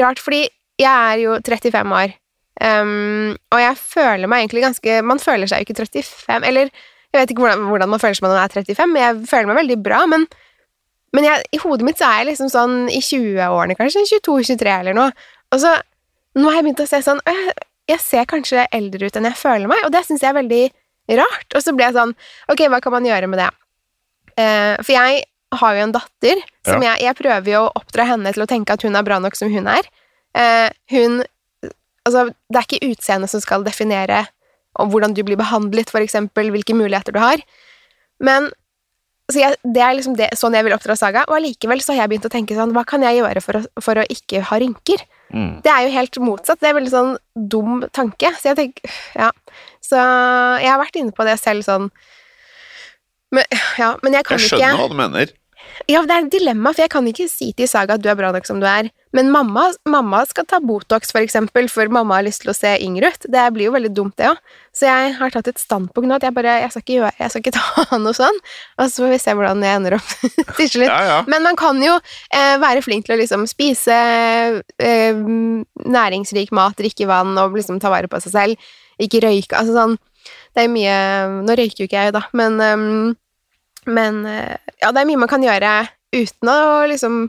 rart, fordi jeg er jo 35 år, um, og jeg føler meg egentlig ganske Man føler seg jo ikke 35, eller jeg vet ikke hvordan, hvordan man føler seg når man er 35, men jeg føler meg veldig bra, men, men jeg, i hodet mitt så er jeg liksom sånn i 20-årene, kanskje 22-23 eller noe, og så nå har jeg begynt å se sånn «Øh, Jeg ser kanskje eldre ut enn jeg føler meg, og det syns jeg er veldig rart. Og så ble jeg sånn Ok, hva kan man gjøre med det? Uh, for jeg har jo en datter som jeg, jeg prøver jo å oppdra henne til å tenke at hun er bra nok som hun er. Uh, hun Altså, det er ikke utseendet som skal definere hvordan du blir behandlet, for eksempel, hvilke muligheter du har. Men så jeg, det er liksom det, sånn jeg vil oppdra Saga, og allikevel så har jeg begynt å tenke sånn Hva kan jeg gjøre for å, for å ikke ha rynker? Mm. Det er jo helt motsatt. Det er en veldig sånn dum tanke. Så jeg tenker Ja. Så jeg har vært inne på det selv sånn men, ja, men jeg kan Jeg ikke skjønner hva du mener. Ja, det er et dilemma, for jeg kan ikke si til Saga at du er bra nok som du er. Men mamma, mamma skal ta Botox, for eksempel, for mamma har lyst til å se yngre ut. Det blir jo veldig dumt, det òg. Så jeg har tatt et standpunkt nå at jeg bare Jeg skal ikke, gjøre, jeg skal ikke ta noe sånn. Og så får vi se hvordan jeg ender opp til slutt. Ja, ja. Men man kan jo eh, være flink til å liksom spise eh, næringsrik mat, drikke vann og liksom ta vare på seg selv. Ikke røyke. Altså sånn Det er mye Nå røyker jo ikke jeg, da, men ehm, Men eh, ja, det er mye man kan gjøre uten å liksom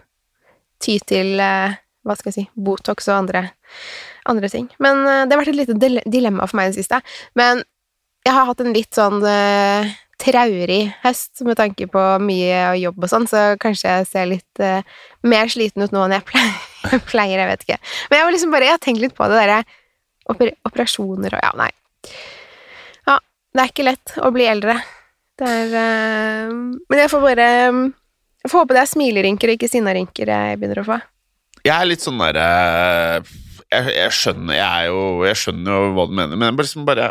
ty til eh, Hva skal jeg si Botox og andre, andre ting. Men eh, det har vært et lite dilemma for meg i det siste. Men jeg har hatt en litt sånn uh, traurig høst med tanke på mye jobb og sånn, så kanskje jeg ser litt uh, mer sliten ut nå enn jeg pleier, jeg vet ikke. Men jeg har liksom bare, jeg har tenkt litt på det derre oper operasjoner og ja, nei. Ja, det er ikke lett å bli eldre. Det er uh, Men jeg får bare Jeg får håpe det er smilerynker og ikke sinnarynker jeg begynner å få. Jeg er litt sånn derre jeg, jeg skjønner jeg jo Jeg skjønner jo hva du mener, men jeg bare liksom bare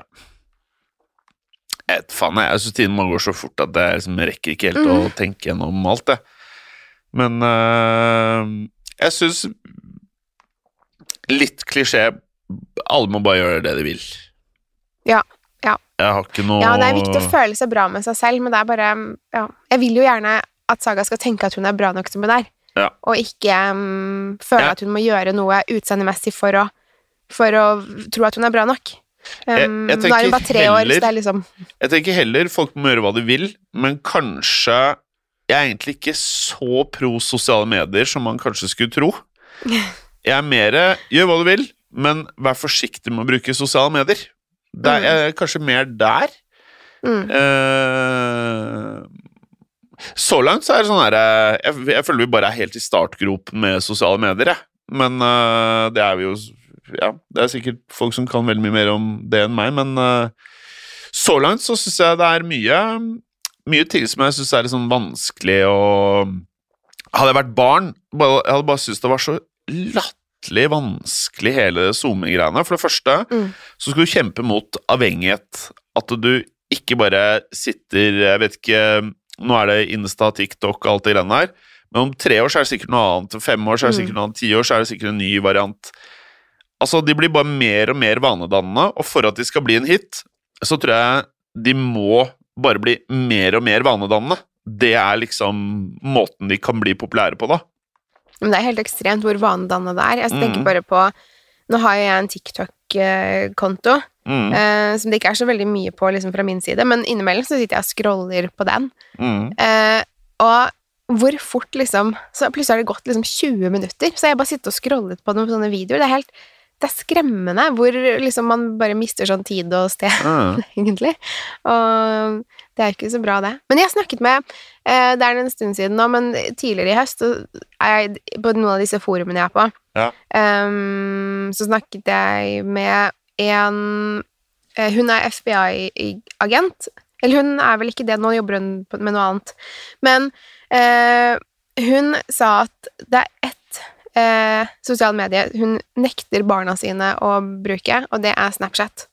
Jeg vet faen, jeg. Syns tiden må gå så fort at jeg liksom rekker ikke helt å tenke gjennom alt, jeg. Men uh, jeg syns Litt klisjé Alle må bare gjøre det de vil. Ja. Jeg har ikke noe Ja, det er viktig å føle seg bra med seg selv, men det er bare Ja. Jeg vil jo gjerne at Saga skal tenke at hun er bra nok som hun er, Ja. og ikke um, føle at hun må gjøre noe utseendemessig for å for å tro at hun er bra nok. Um, jeg nå er hun bare tre år, så det er liksom Jeg tenker heller folk må gjøre hva de vil, men kanskje Jeg er egentlig ikke så pro sosiale medier som man kanskje skulle tro. Jeg er mer gjør hva du vil, men vær forsiktig med å bruke sosiale medier. Det er, jeg er kanskje mer der. mm. Eh, så langt så er det sånn her jeg, jeg føler vi bare er helt i startgropen med sosiale medier, jeg. Men eh, det er vi jo Ja, det er sikkert folk som kan veldig mye mer om det enn meg, men eh, så langt så syns jeg det er mye Mye ting som jeg syns er litt sånn vanskelig å Hadde jeg vært barn, jeg hadde bare syntes det var så latterlig vanskelig, hele SoMe-greiene. For det første Mm. så skal du kjempe mot avhengighet. At du ikke bare sitter Jeg vet ikke Nå er det Insta, TikTok og alt det greiene her. Men om tre år så er det sikkert noe annet. Om fem år så er det sikkert noe annet. Ti år så er det sikkert en ny variant. Altså, de blir bare mer og mer vanedannende, og for at de skal bli en hit, så tror jeg de må bare bli mer og mer vanedannende. Det er liksom måten de kan bli populære på, da. Men det er helt ekstremt hvor vanedannet det er. Jeg tenker Mm. bare på Nå har jo jeg en TikTok-konto, Mm, eh, som det ikke er så veldig mye på liksom, fra min side, men innimellom så sitter jeg og scroller på den. mm. Eh, og hvor fort liksom Så plutselig har det gått liksom 20 minutter, så jeg bare sittet og scrollet på noen sånne videoer. Det er helt det er skremmende hvor liksom man bare mister sånn tid og sted, Ah. egentlig. Og det er ikke så bra, det. Men jeg har snakket med eh, Det er en stund siden nå, men tidligere i høst er jeg på noen av disse forumene jeg er på, Ja. Um, så snakket jeg med en eh, Hun er FBI-agent. Eller hun er vel ikke det, nå jobber hun med noe annet. Men eh, hun sa at det er ett eh, sosiale medier hun nekter barna sine å bruke, og det er Snapchat. At,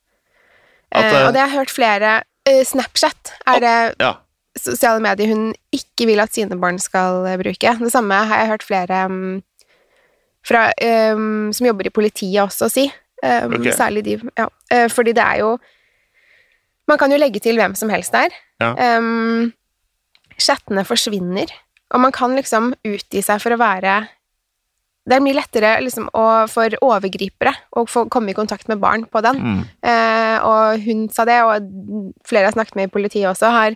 Eh, eh, og det har jeg hørt flere eh, Snapchat er det Ja. sosiale medier hun ikke vil at sine barn skal eh, bruke. Det samme har jeg hørt flere um, fra, um, som jobber i politiet også si. Um, okay. Særlig de, ja. Eh, fordi det er jo Man kan jo legge til hvem som helst der. Ja. Chattene forsvinner, og man kan liksom utgi seg for å være Det er mye lettere liksom, å, for overgripere å få komme i kontakt med barn på den. Mm. Eh, og hun sa det, og flere jeg har snakket med i politiet også, har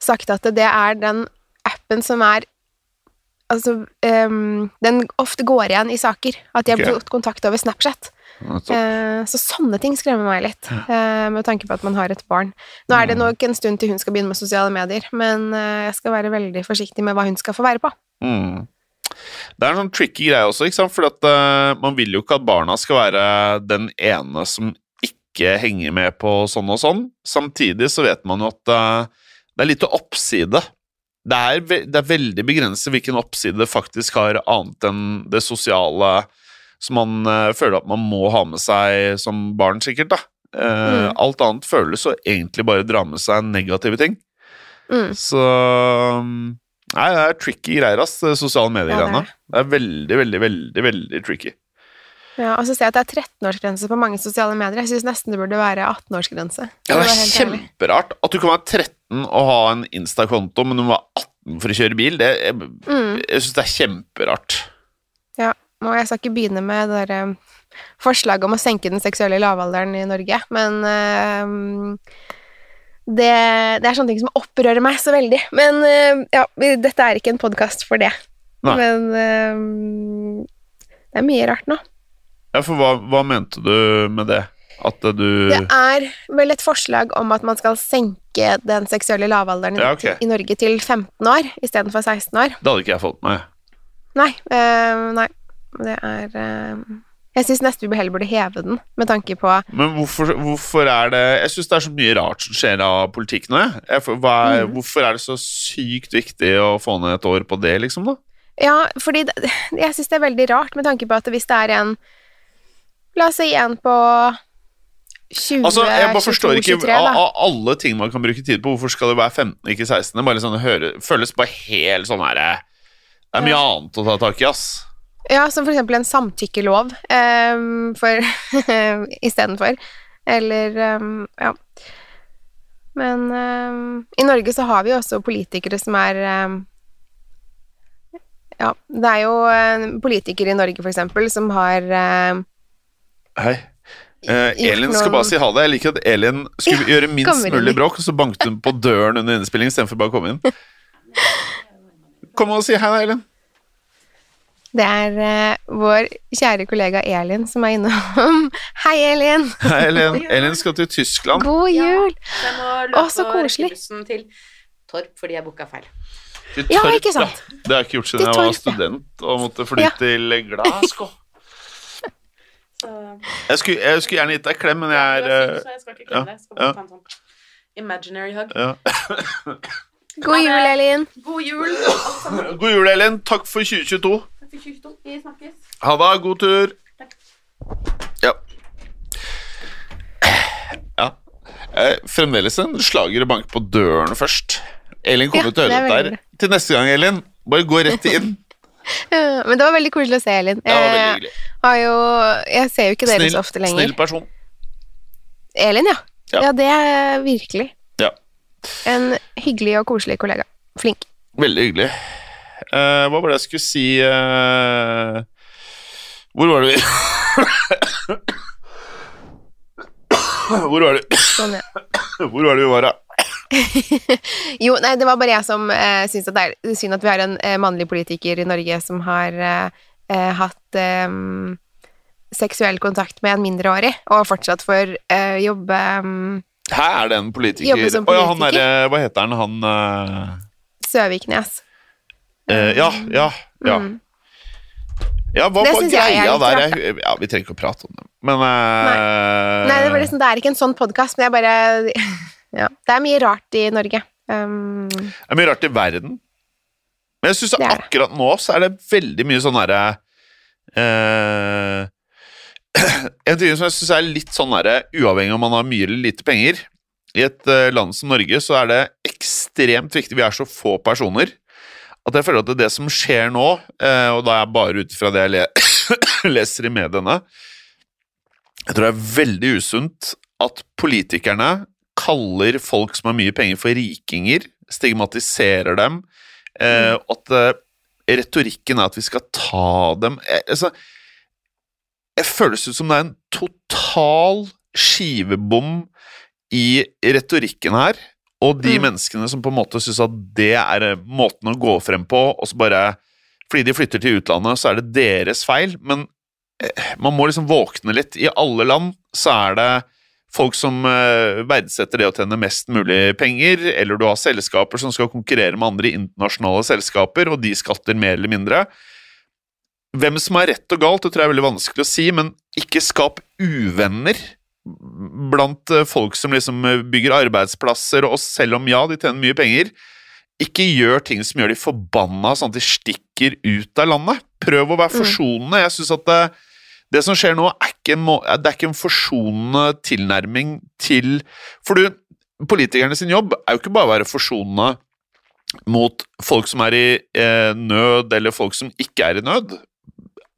sagt at det er den appen som er Altså, um, den ofte går igjen i saker. At de har blitt fått kontakt over Snapchat. Eh, så sånne ting skremmer meg litt, eh, med tanke på at man har et barn. Nå er det Mm. nok en stund til hun skal begynne med sosiale medier, men eh, jeg skal være veldig forsiktig med hva hun skal få være på. Mm. Det er en sånn tricky greie også, ikke sant? For at, uh, man vil jo ikke at barna skal være den ene som ikke henger med på sånn og sånn. Samtidig så vet man jo at uh, det er lite oppside. Det er, ve det er veldig begrenset hvilken oppside det faktisk har, annet enn det sosiale som man uh, føler at man må ha med seg som barn, sikkert. da. Mm. Alt annet føles å egentlig bare dra med seg negative ting. Mm. Så um, Nei, det er tricky greier, ass, sosiale medier-greiene. Ja, det, er veldig, veldig, veldig veldig tricky. Ja, og så ser jeg at det er 13-årsgrense på mange sosiale medier. Jeg syns nesten det burde være 18-årsgrense. Ja, det er kjemperart at du kan være 13 og ha en Insta-konto, men du må være 18 for å kjøre bil. Det, jeg Mm. jeg syns det er kjemperart. Ja, og jeg skal ikke begynne med det der eh, forslaget om å senke den seksuelle lavalderen i Norge, men eh, det, det er sånne ting som opprører meg så veldig. Men eh, ja, dette er ikke en podkast for det. Nei. Men eh, det er mye rart nå. Ja, for hva, hva mente du med det? At du Det er vel et forslag om at man skal senke den seksuelle lavalderen i, Ja, okay. i Norge til 15 år istedenfor 16 år. Det hadde ikke jeg fått med. Nei. eh, nei. Det er eh, Jeg syns nesten vi heller burde heve den, med tanke på Men hvorfor, hvorfor er det Jeg syns det er så mye rart som skjer av politikk nå, jeg. jeg. Er, Mm. Hvorfor er det så sykt viktig å få ned et år på det, liksom, da? Ja, fordi det, jeg syns det er veldig rart med tanke på at hvis det er en La oss si en på 20, Altså, jeg bare 22, forstår ikke 23, Av, alle ting man kan bruke tid på, hvorfor skal det være 15, ikke 16? Det bare liksom, det hører, føles bare helt sånn her Det er mye annet å ta tak i, ass. Ja, som for eksempel en samtykkelov um, for istedenfor. Eller um, ja. Men um, i Norge så har vi jo også politikere som er um, Ja, det er jo politikere i Norge, for eksempel, som har Hei. Uh, Elin skal bare si ha det. Jeg liker at Elin skulle gjøre minst mulig bråk, så banket hun på døren under innspillingen istedenfor bare å komme inn. Kom og si hei da, Elin. Det er uh, vår kjære kollega Elin som er innom. Hei, Elin! Hei, Elin. Elin skal til Tyskland. God jul! Ja, jeg må Å, så koselig. til Torp fordi jeg booka feil. Til Ja, ikke sant? ja. Det har jeg ikke gjort siden jeg var student og måtte fly Ja. til Glasgow. Jeg skulle, jeg skulle gjerne gitt deg en klem, men jeg er ja, eh, jeg skal ikke klemme deg. Jeg skal bare ja. ta en sånn imaginary hug. ja. God jul, Elin! God jul. God jul, Elin. Takk for 2022. Takk for 22. Vi snakkes. Ha det. God tur. Ja. Ja. Eh, Fremdeles en slager å banke på døren først. Elin kommer Ja, til å høre dette der. Til neste gang, Elin, bare gå rett inn. Ja, Men det var veldig koselig å se, Elin. Det var veldig Jeg, hyggelig. har jo, jeg ser jo ikke dere Snill, så ofte lenger. snill person. Elin, ja. Ja. ja. det er virkelig. Ja. En hyggelig og koselig kollega. Flink. Veldig hyggelig. Eh, hva var det jeg skulle si eh, Hvor var det vi Hvor var det Sånn, ja. Hvor var det vi var, da? Jo, nei, det var bare jeg som eh, syns at det er synd at vi har en eh, mannlig politiker i Norge som har eh, eh, hatt eh, seksuell kontakt med en mindreårig, og fortsatt får jobbe um, Her er det en politiker. Jobber som Å ja, han politiker. derre Hva heter han? Han Søviknes. Eh, Ja, ja, ja. Mm. Ja, hva Det var greia der? Jeg, ja, vi trenger ikke å prate om det. Men uh, Nei, det, var liksom, det er ikke en sånn podkast, men jeg bare Ja. Det er mye rart i Norge. Um, Det er mye rart i verden. Men jeg syns Det det. akkurat nå så er det veldig mye sånn derre uh, En ting som jeg syns er litt sånn derre Uavhengig om man har mye eller lite penger I et eh, land som Norge så er det ekstremt viktig Vi er så få personer at jeg føler at det, er det som skjer nå, eh, og da er jeg bare ut fra det jeg le leser i mediene Jeg tror det er veldig usunt at politikerne kaller folk som har mye penger for rikinger, stigmatiserer dem, eh, mm. at eh, retorikken er at vi skal ta dem jeg, altså, Jeg føles ut som det er en total skivebom i retorikken her, og de Mm. menneskene som på en måte syns at det er eh, måten å gå frem på, og så bare Fordi de flytter til utlandet, så er det deres feil, men eh, man må liksom våkne litt. I alle land så er det folk som eh, verdsetter det å tjene mest mulig penger, eller du har selskaper som skal konkurrere med andre internasjonale selskaper, og de skatter mer eller mindre. Hvem som er rett og galt, det tror jeg er veldig vanskelig å si, men ikke skap uvenner blant eh, folk som liksom eh, bygger arbeidsplasser, og selv om ja, de tjener mye penger, ikke gjør ting som gjør de forbanna sånn at de stikker ut av landet. Prøv å være Mm. forsonende. Jeg synes at det, Det som skjer nå, er ikke en, det er ikke en forsonende tilnærming til For du, politikerne sin jobb er jo ikke bare å være forsonende mot folk som er i eh, nød, eller folk som ikke er i nød.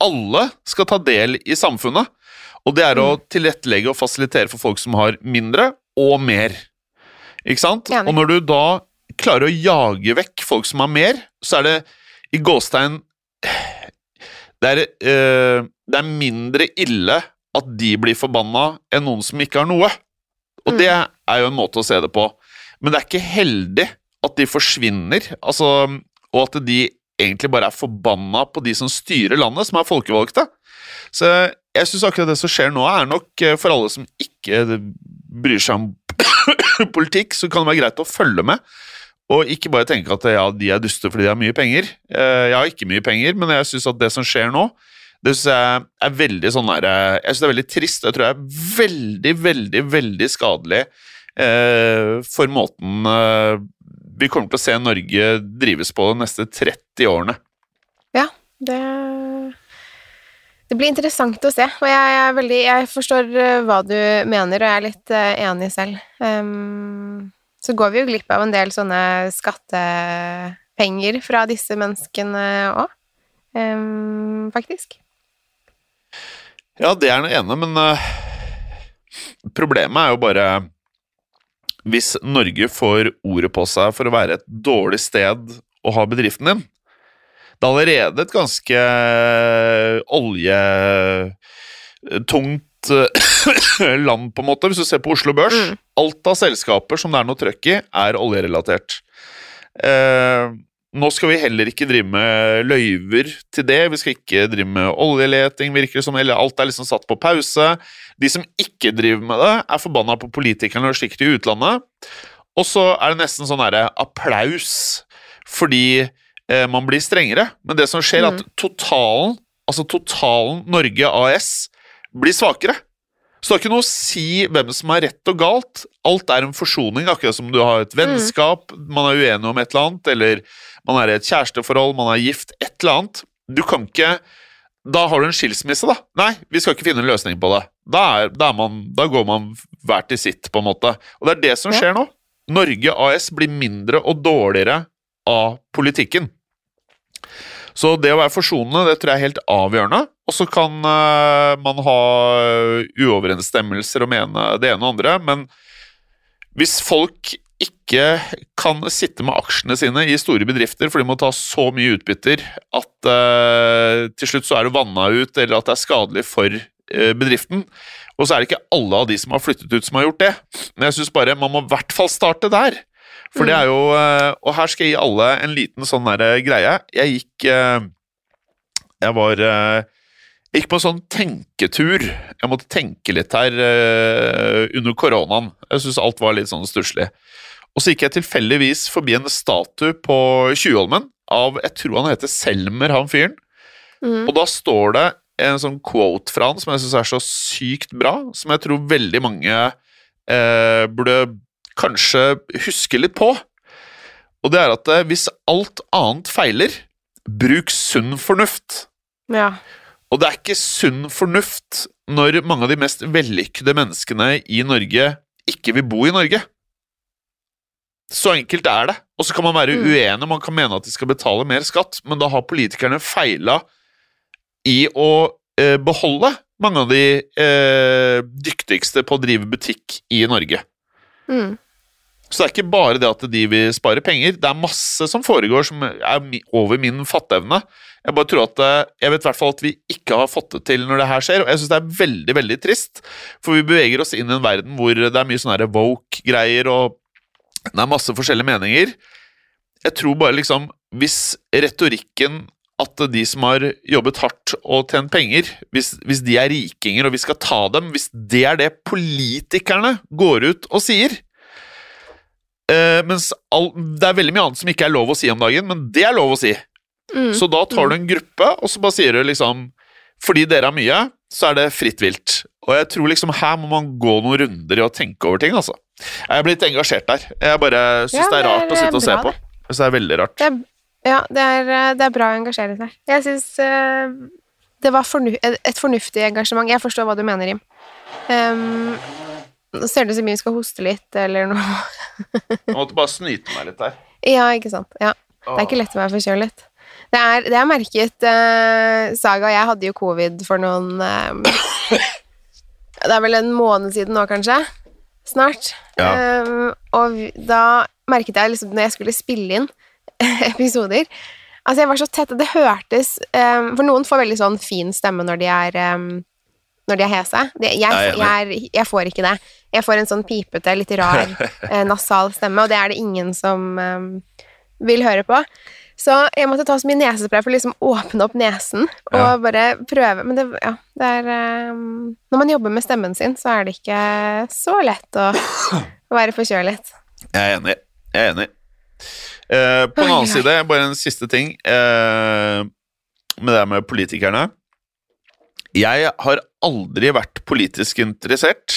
Alle skal ta del i samfunnet, og det er å tilrettelegge og fasilitere for folk som har mindre og mer. Ikke sant? Og når du da klarer å jage vekk folk som har mer, så er det i gåstegn det er, eh, det er mindre ille at de blir forbanna enn noen som ikke har noe. Og det er jo en måte å se det på. Men det er ikke heldig at de forsvinner, altså, og at de egentlig bare er forbanna på de som styrer landet, som er folkevalgte. Så jeg syns akkurat det som skjer nå, er nok eh, for alle som ikke bryr seg om politikk, så kan det være greit å følge med. Og ikke bare tenke at ja, de er duster fordi de har mye penger. Eh, Jeg har ikke mye penger, men jeg syns at det som skjer nå, det synes jeg er veldig sånn der, eh, Jeg synes det er veldig trist. Jeg tror det er veldig, veldig, veldig skadelig for måten vi kommer til å se Norge drives på de neste 30 årene. Ja, det Det blir interessant å se, og jeg, er veldig, jeg forstår eh, hva du mener, og jeg er litt eh, enig selv. Um, så går vi jo glipp av en del sånne skattepenger fra disse menneskene òg, faktisk. Ja, det er det ene, men uh, problemet er jo bare Hvis Norge får ordet på seg for å være et dårlig sted å ha bedriften din Det er allerede et ganske oljetungt eh, land, på en måte, hvis du ser på Oslo Børs. Mm. Alt av selskaper som det er noe trøkk i, er oljerelatert. Eh, nå skal vi heller ikke drive med løyver til det. Vi skal ikke drive med oljeleting, virker det som. Eller alt er liksom satt på pause. De som ikke driver med det, er forbanna på politikerne og slikt i utlandet. Og så er det nesten sånn herre applaus fordi eh, man blir strengere. Men det som skjer, er at totalen, altså totalen Norge AS, blir svakere. Så det har ikke noe å si hvem som har rett og galt. Alt er en forsoning, akkurat som du har et vennskap, man er uenig om et eller annet, eller man er i et kjæresteforhold, man er gift, et eller annet. Du kan ikke Da har du en skilsmisse, da. Nei, vi skal ikke finne en løsning på det. Da, er, da, er man, da går man hver til sitt, på en måte. Og det er det som skjer nå. Norge AS blir mindre og dårligere av politikken. Så det å være forsonende, det tror jeg er helt avgjørende. Og så kan uh, man ha uoverensstemmelser og mene det ene og andre, men hvis folk ikke kan sitte med aksjene sine i store bedrifter, for de må ta så mye utbytter at uh, til slutt så er det vanna ut, eller at det er skadelig for uh, bedriften. Og så er det ikke alle av de som har flyttet ut, som har gjort det. Men jeg syns bare man må i hvert fall starte der. For det er jo eh, Og her skal jeg gi alle en liten sånn der greie. Jeg gikk eh, Jeg var eh, jeg gikk på en sånn tenketur. Jeg måtte tenke litt her uh, under koronaen. Jeg syns alt var litt sånn stusslig. Og så gikk jeg tilfeldigvis forbi en statue på Tjuvholmen av Jeg tror han heter Selmer, han fyren. Mm. Og da står det en sånn quote fra han som jeg syns er så sykt bra, som jeg tror veldig mange uh, burde kanskje huske litt på. Og det er at eh, hvis alt annet feiler, bruk sunn fornuft. Ja. Og det er ikke sunn fornuft når mange av de mest vellykkede menneskene i Norge ikke vil bo i Norge. Så enkelt er det. Og så kan man være Mm. uenig, man kan mene at de skal betale mer skatt, men da har politikerne feila i å eh, beholde mange av de eh, dyktigste på å drive butikk i Norge. Mm. Så det er ikke bare det at de vil spare penger, det er masse som foregår som er over min fatteevne. Jeg bare tror at eh, Jeg vet i hvert fall at vi ikke har fått det til når det her skjer, og jeg syns det er veldig, veldig trist. For vi beveger oss inn i en verden hvor det er mye sånne woke-greier, og det er masse forskjellige meninger. Jeg tror bare liksom Hvis retorikken at de som har jobbet hardt og tjent penger, hvis, hvis de er rikinger og vi skal ta dem, hvis det er det politikerne går ut og sier eh, Mens all, det er veldig mye annet som ikke er lov å si om dagen, men det er lov å si. Mm. Så da tar du en gruppe, og så bare sier du liksom Fordi dere har mye, så er det fritt vilt. Og jeg tror liksom her må man gå noen runder i å tenke over ting, altså. Jeg er blitt engasjert der. Jeg bare syns Ja, det er det rart er, å sitte og eh, se bra, på. det. Jeg synes det er veldig rart. Det er, ja, det er, eh, det er bra å engasjere seg. Jeg syns uh, det var fornu et fornuftig engasjement. Jeg forstår hva du mener, Jim. Um, nå ser det ut som vi skal hoste litt, eller noe. Jeg måtte bare snyte meg litt der. Ja, ikke sant. Ja. Det er ikke lett å være forkjølet. Det er, det er merket eh, Saga og jeg hadde jo covid for noen eh, Det er vel en måned siden nå, kanskje? Snart. Ja. Eh, og da merket jeg liksom når jeg skulle spille inn episoder Altså, jeg var så tett, det hørtes eh, For noen får veldig sånn fin stemme når de er eh, når de er hese. Det, jeg, Jeg jeg, jeg får ikke det. Jeg får en sånn pipete, litt rar, eh, nasal stemme, og det er det ingen som um, vil høre på. Så jeg måtte ta så mye nesespray for å liksom åpne opp nesen og Ja. bare prøve. Men det, ja, det er um, Når man jobber med stemmen sin, så er det ikke så lett å, å være forkjølet. Jeg er enig. Jeg er enig. Eh, på den annen side, bare en siste ting eh, med det med politikerne. Jeg har aldri vært politisk interessert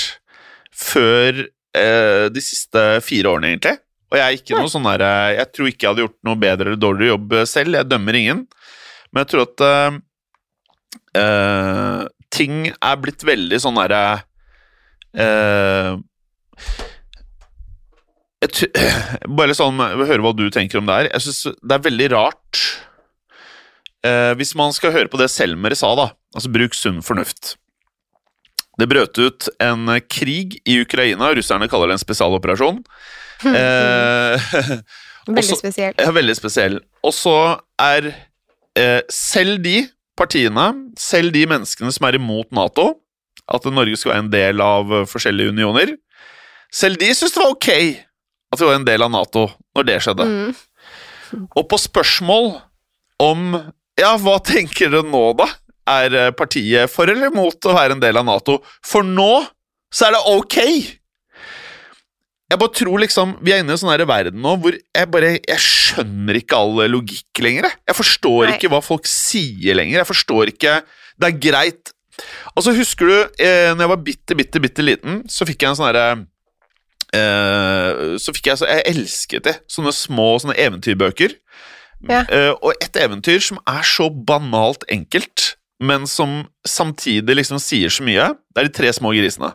før eh, de siste fire årene, egentlig. Og jeg er ikke noe sånn der, eh, Jeg tror ikke jeg hadde gjort noe bedre eller dårligere jobb selv. Jeg dømmer ingen. Men jeg tror at eh, eh, ting er blitt veldig sånn derre eh, jeg tr- Bare sånn, hør høre hva du tenker om det her. Jeg synes det er veldig rart eh, Hvis man skal høre på det Selmer sa, da, altså bruk sunn fornuft. Det brøt ut en krig i Ukraina, russerne kaller det en spesialoperasjon. Eh, Veldig spesiell. ja, veldig spesiell. Og så er eh, selv de partiene, selv de menneskene som er imot Nato, at Norge skal være en del av forskjellige unioner, selv de syntes det var ok at vi var en del av Nato når det skjedde. Mm. Og på spørsmål om Ja, hva tenker dere nå, da? Er eh, partiet for eller imot å være en del av Nato? For nå så er det ok! Jeg bare tror liksom Vi er inne i en sånn her verden nå hvor jeg bare Jeg skjønner ikke all logikk lenger. jeg. Jeg forstår Nei. ikke hva folk sier lenger. Jeg forstår ikke Det er greit Altså, husker du eh, når jeg var bitte, bitte, bitte liten, så fikk jeg en sånn herre eh, Så fikk jeg så Jeg elsket det. Sånne små sånne eventyrbøker. Ja. Eh, og et eventyr som er så banalt enkelt, men som samtidig liksom sier så mye, det er De tre små grisene.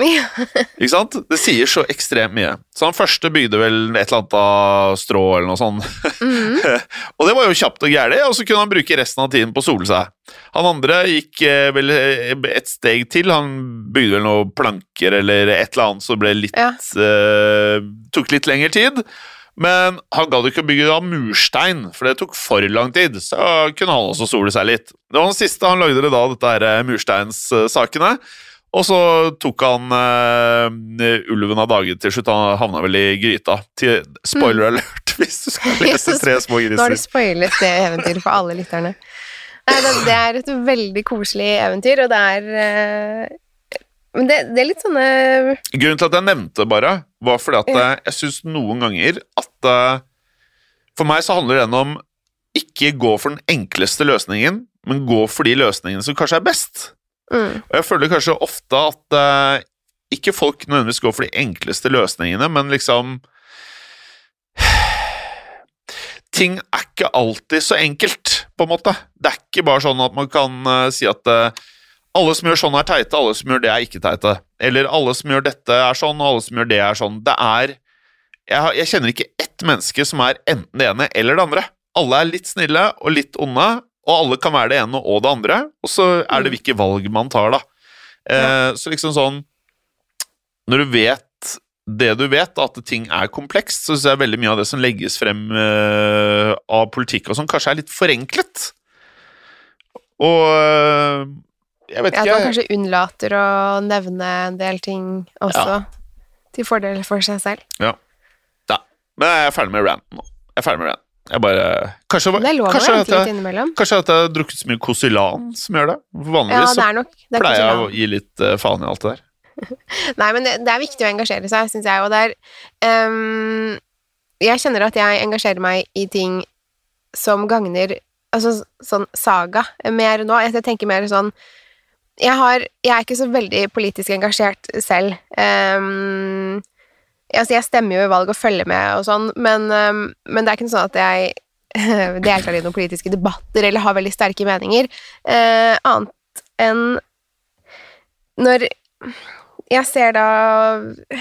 Ja. Ikke sant? Det sier så ekstremt mye. Så han første bygde vel et eller annet av strå eller noe sånt. Mm. og det var jo kjapt og gæli, og så kunne han bruke resten av tiden på å sole seg. Han andre gikk eh, vel eh, et steg til. Han bygde vel noen planker eller et eller annet, så det ble litt Ja. eh, Tok litt lengre tid. Men han gadd ikke å bygge av murstein, for det tok for lang tid. Så kunne han også sole seg litt. Det var den siste han lagde det da, dette her eh, mursteinssakene. Og så tok han eh, ulven av dage til slutt. Han havna vel i gryta. Til, spoiler alert, hvis du skal lese Tre små griser. Nå har du spoilet det eventyret for alle lytterne. Nei, det, det er et veldig koselig eventyr, og det er eh, Men det, det er litt sånne Grunnen til at jeg nevnte det bare, var fordi at Ja. jeg syns noen ganger at eh, For meg så handler det om ikke gå for den enkleste løsningen, men gå for de løsningene som kanskje er best. mm, Og jeg føler kanskje ofte at uh, ikke folk nødvendigvis går for de enkleste løsningene, men liksom Ting er ikke alltid så enkelt, på en måte. Det er ikke bare sånn at man kan uh, si at uh, alle som gjør sånn, er teite, alle som gjør det, er ikke teite. Eller alle som gjør dette, er sånn, og alle som gjør det, er sånn. Det er Jeg, jeg kjenner ikke ett menneske som er enten det ene eller det andre. Alle er litt snille og litt onde, og alle kan være det ene og det andre. Og så er det hvilke valg man tar, da. Eh, Så liksom sånn Når du vet det du vet, at ting er komplekst, så syns jeg veldig mye av det som legges frem eh, av politikk og sånn, kanskje er litt forenklet. Og eh, jeg vet ikke man kanskje unnlater å nevne en del ting også, til fordel for seg selv. Ja. Men jeg er ferdig med ranten nå. Jeg er ferdig med ranten. Jeg bare Kanskje, Det er lov å kanskje, at jeg, innimellom. kanskje at jeg har drukket så mye Kosilan som gjør det. For Ja, Vanligvis det så er pleier jeg å gi litt uh, faen i alt det der. Nei, men det, det er viktig å engasjere seg, syns jeg, og det er um, Jeg kjenner at jeg engasjerer meg i ting som gagner Altså sånn saga mer nå. Jeg tenker mer sånn Jeg har Jeg er ikke så veldig politisk engasjert selv. Ehm, altså, jeg stemmer jo i valg og følger med og sånn, men, ehm, men det er ikke sånn at jeg deltar i noen politiske debatter eller har veldig sterke meninger, eh, annet enn når jeg ser da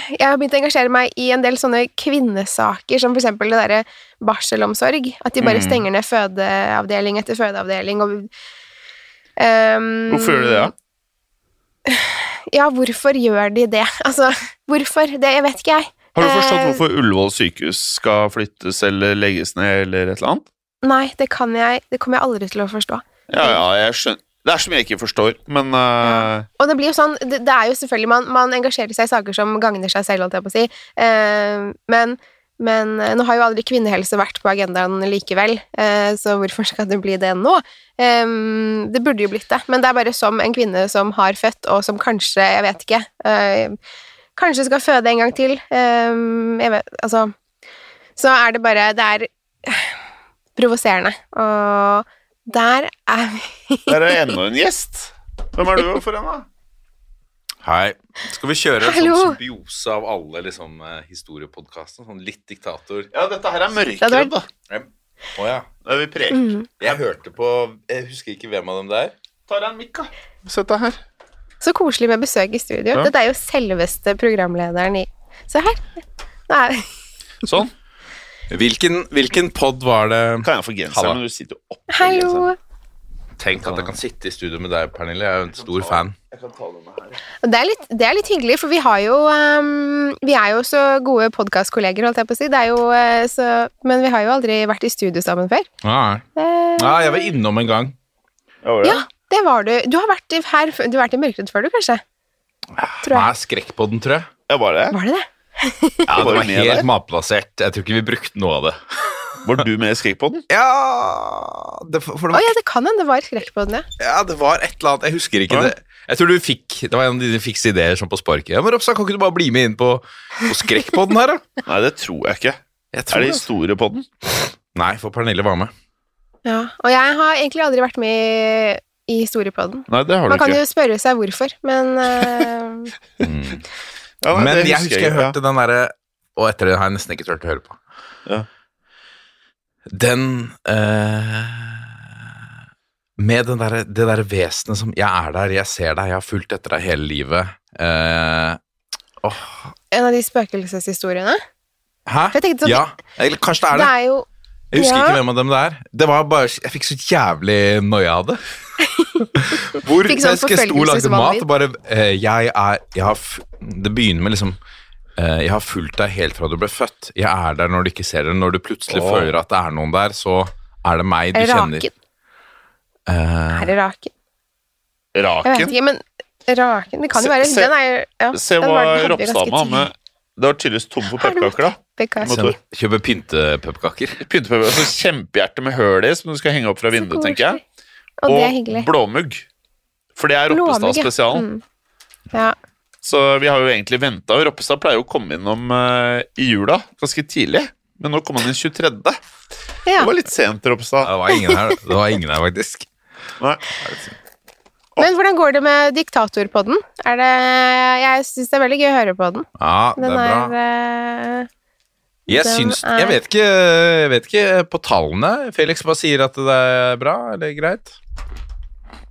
Jeg har begynt å engasjere meg i en del sånne kvinnesaker, som for eksempel det derre barselomsorg. At de bare Mm. stenger ned fødeavdeling etter fødeavdeling og um, Hvorfor gjør de det, da? Ja, hvorfor gjør de det? Altså, hvorfor? Det jeg vet ikke jeg. Har du forstått Eh, hvorfor Ullevål sykehus skal flyttes eller legges ned eller et eller annet? Nei, det kan jeg Det kommer jeg aldri til å forstå. Ja, ja, jeg skjønner. Det er så mye jeg ikke forstår, men eh, Og det blir jo sånn Det, det er jo selvfølgelig man, man engasjerer seg i saker som gagner seg selv, holdt jeg på å si. uh, men, men uh, nå har jo aldri kvinnehelse vært på agendaen likevel, så hvorfor skal det bli det nå? Um, det burde jo blitt det, men det er bare som en kvinne som har født, og som kanskje, jeg vet ikke Kanskje skal føde en gang til. Um, jeg vet, altså Så er det bare Det er provoserende, og der er vi der er enda en gjest. Hvem er du for en, da? Hei. Skal vi kjøre en Hallo. sånn symbiose av alle liksom, eh, historiepodkastene? Sånn litt diktator. Ja, dette her er mørkredd, da. Å ja. Da er vi preg. mm. Jeg hørte på Jeg husker ikke hvem av dem det er. Ta deg en mikk, da. Sett deg her. Så koselig med besøk i studio. Ja. Dette er jo selveste programlederen i Se her. Nei. Sånn. Hvilken, hvilken pod var det Kan jeg få genseren, du sitter jo Hallo. Tenk at jeg kan sitte i studio med deg, Pernille. Jeg er jo en stor fan. Jeg kan ta denne her. Det er, litt, det er litt hyggelig, for vi har jo um, Vi er jo så gode podkastkolleger, holdt jeg på å si. Det er jo, uh, så, men vi har jo aldri vært i studio sammen før. Ja, Eh, ja, jeg var innom en gang. Ja, det? Var du. Du har vært her Du har vært i Mørkredd før, du, kanskje? Tror jeg. Nei, Skrekkpodden, tror jeg. Ja, var det? Var det det? Ja, det Var var helt matplassert. Jeg tror ikke vi brukte noe av det. Var du med i Skrekkpodden? Ja det, for det var, oh, ja, det kan hende det var Skrekkpodden, på ja. ja, det var et eller annet Jeg husker ikke Ja. det. Jeg tror du fikk Det var en av dine fikse ideer sånn på sparket. Ja, men Ropstad, kan ikke du bare bli med inn på, på Skrekkpodden her, da? Nei, det tror jeg ikke. Jeg Er tror er det. historiepodden? Nei, for Pernille var med. ja. Og jeg har egentlig aldri vært med i, historiepodden. Nei, det har du Man kan ikke. jo spørre seg hvorfor, men eh, Mm. Ja, nei, Men det jeg husker jeg ja. hørte den derre Og etter det har jeg nesten ikke turt å høre på. Ja. Den eh, Med den derre- det derre vesenet som Jeg er der, jeg ser deg, jeg har fulgt etter deg hele livet. Eh, åh, En av de spøkelseshistoriene. hæ? For jeg tenkte sånn, Ja, eller kanskje det er Det det. er jo Jeg husker ja. ikke hvem av dem det er. Det var bare, Jeg fikk så jævlig noia av det. Hvor sånn jeg skal stå og lage mat og bare eh, Jeg er jeg har, Det begynner med liksom eh, Jeg har fulgt deg helt fra du ble født. Jeg er der når du ikke ser det. Når du plutselig oh. føler at det er noen der, så er det meg du raken? kjenner. Raken? Eh, Er det Raken? Jeg vet Raken. ikke, men Raken Det kan jo være se- Den er ja, Se den hva Ropstad må ha med. Det var tydeligvis tom for pepperkaker, da. Motor. kjøpe pyntepepperkaker. Pyntepepper, altså kjempehjerte med høl i, som du skal henge opp fra vinduet, tenker jeg. Og, Og det blåmugg. For det er Roppestad-spesialen. Mm. Ja. Så vi har jo egentlig venta. Roppestad pleier jo å komme innom uh, i jula ganske tidlig. Men nå kom han inn 23. Det var litt sent, Roppestad. Det var ingen her, det var ingen her faktisk. Nei. Men hvordan går det med diktatorpodden? Er det Jeg syns det er veldig gøy å høre på den. Ja, det Den er bra. er eh, Jeg Den syns er- Jeg vet ikke, jeg vet ikke på tallene. Felix bare sier at det er bra, eller greit?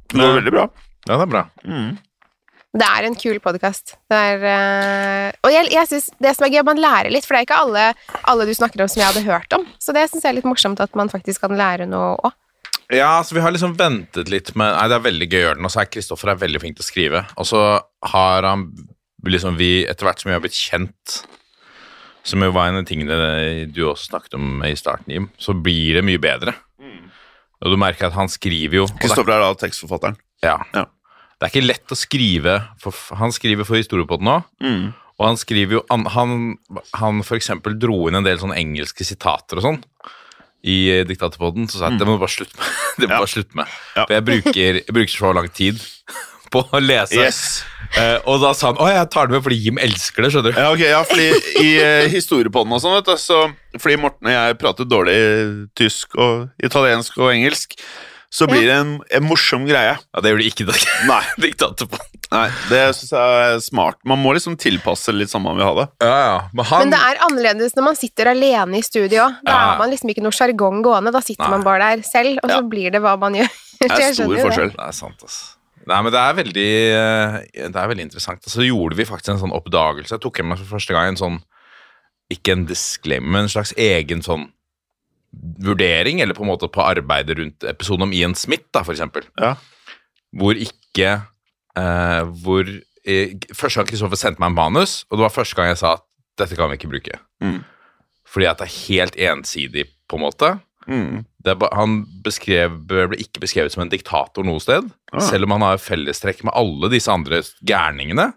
Det var veldig bra. Ja, det er bra. Mm. Det er en kul podkast. og jeg, jeg synes det som er gøy, er at man lærer litt, for det er ikke alle, alle du snakker om som jeg hadde hørt om. Så det syns jeg er litt morsomt at man faktisk kan lære noe òg. Ja, så vi har liksom ventet litt med Nei, det er veldig gøy å gjøre den, og så er Kristoffer er veldig flink til å skrive. Og så har han liksom vi, etter hvert som vi har blitt kjent, som jo var en av tingene du også snakket om i starten, Jim, så blir det mye bedre. Og du merker at han skriver jo er- Kristoffer er da tekstforfatteren. Ja. Ja. Det er ikke lett å skrive for, Han skriver for Historiepodden nå, Mm. og han skriver jo Han, han, for eksempel dro inn en del sånne engelske sitater og sånn i eh, Diktatorpodden, så sa jeg at det må du bare slutte med. Det må Mm. Ja. bare slutte med. Ja. For jeg bruker, jeg bruker så lang tid på å lese. Yes. Eh, og da sa han å, jeg tar det med fordi Jim elsker det, skjønner du. Ja, okay, ja, fordi i uh, historiepodden og sånn, vet du, så Fordi Morten og jeg prater dårlig tysk og italiensk og engelsk, så blir det en, en morsom greie. Ja, det gjør det ikke i dag. Nei, Diktator på. nei det syns jeg er smart. Man må liksom tilpasse litt sånn man vil ha det. Ja, ja. Men han Men det er annerledes når man sitter alene i studio. Da Ja. har man liksom ikke noe sjargong gående. Da sitter Nei. man bare der selv, og så blir det hva man gjør. Det er stor forskjell. det. Det er sant, ass. Nei, men det er veldig eh, Det er veldig interessant. Så gjorde vi faktisk en sånn oppdagelse. Jeg tok med meg for første gang en sånn Ikke en disclaimer, men en slags egen sånn vurdering, eller på en måte på arbeidet rundt episoden om Ian Smith, da, for eksempel. Ja. Hvor ikke eh, Hvor eh, Første gang Kristoffer sendte meg en manus, og det var første gang jeg sa at dette kan vi ikke bruke. Mm. Fordi at det er helt ensidig, på en måte. Mm. Ba, han beskrev, ble ikke beskrevet som en diktator noe sted, Ah. selv om han har fellestrekk med alle disse andre gærningene.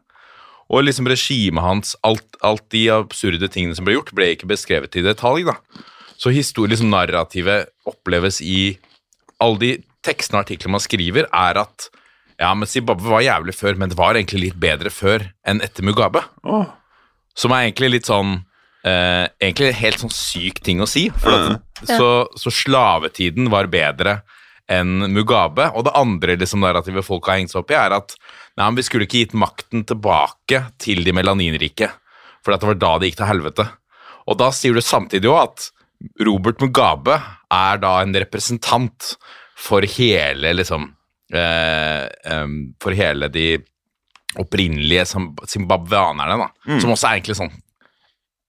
Og liksom regimet hans, alt, alt de absurde tingene som ble gjort, ble ikke beskrevet i detalj. da. Så historie, liksom narrativet oppleves i alle de tekstene og artiklene man skriver, er at ja, men Zimbabwe var jævlig før, men det var egentlig litt bedre før enn etter Mugabe. Oh. Som er egentlig litt sånn eh, Egentlig en helt sånn syk ting å si. For at, så, så slavetiden var bedre enn Mugabe. Og det andre liksom, narrativet folk har hengt seg opp i, er at nei, men vi skulle ikke gitt makten tilbake til de melaninrike. For at det var da det gikk til helvete. Og da sier du samtidig òg at Robert Mugabe er da en representant for hele liksom eh, eh, For hele de opprinnelige zim- zimbabwianerne, da. Som også er egentlig sånn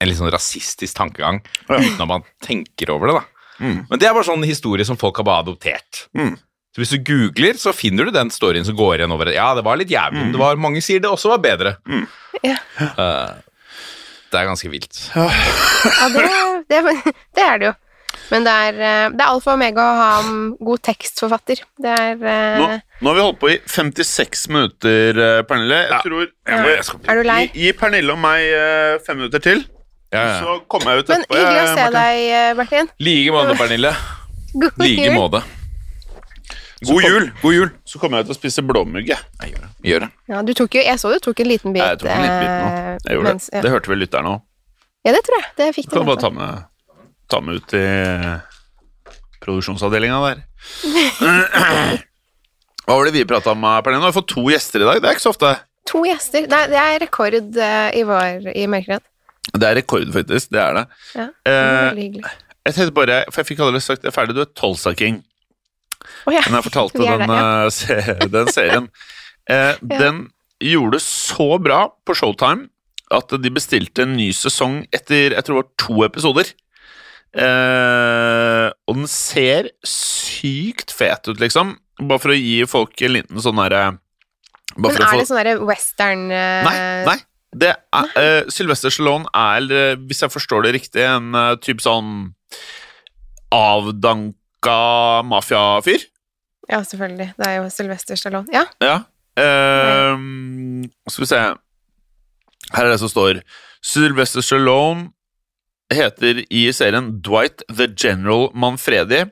en litt sånn rasistisk tankegang, uten at man tenker over det. da. Men det er bare sånn historie som folk har bare adoptert. Mm. Så Hvis du googler, så finner du den storyen som går igjen over det. Ja, det var litt jævlig, men det var, mange sier det også var bedre. Ja. Uh, det er ganske vilt. Ja, det, det, det er det jo. Men det er, eh, det er alfa og omega å ha en god tekstforfatter. Det er eh, Nå, nå har vi holdt på i 56 minutter, Pernille. Jeg Ja. tror Jeg skal- Er du lei? Gi, gi Pernille og meg fem minutter til, Ja, ja. så kommer jeg ut Men hyggelig å se Martin. deg, eh, Martin. Like måte, Pernille. God Like jul. måte. God kom- jul! God jul! Så kommer jeg til å spise blåmugg. jeg. Gjør det. Gjør det. Ja, du tok jo, jeg så du tok en liten bit. Jeg tok en liten bit nå. eh, Jeg gjorde mens- det. ja. Det hørte vel lytterne òg. ja, det tror jeg. Det fikk Kan du du bare ta med, ta med ut i produksjonsavdelinga der. Hva var det vi prata om, Pernille? Nå har vi fått to gjester i dag. Det er ikke så ofte. To gjester. Det er, det er rekord eh, i vår i Mørkeredd. Det er rekord, faktisk. Det er det. Ja, det Eh, veldig hyggelig. Jeg tenkte bare, for jeg fikk allerede sagt det ferdig. Du er Tolsa-king. Oh, ja. Men jeg fortalte er den, der, ja. eh, den serien. Eh, Den gjorde det så bra på Showtime at de bestilte en ny sesong etter jeg tror det var to episoder. Eh, og den ser sykt fet ut, liksom. Bare for å gi folk en liten sånn derre Men er få- det sånn western eh, Nei, nei. Det er, uh, Sylvester Stallone er, eh, hvis jeg forstår det riktig, en uh, type sånn avdanka mafiafyr. Ja, selvfølgelig. Det er jo Sylvester Stallone. Ja. Ja. Uh, skal vi se Her er det som står Sylvester Stallone heter i serien Dwight the General Manfredi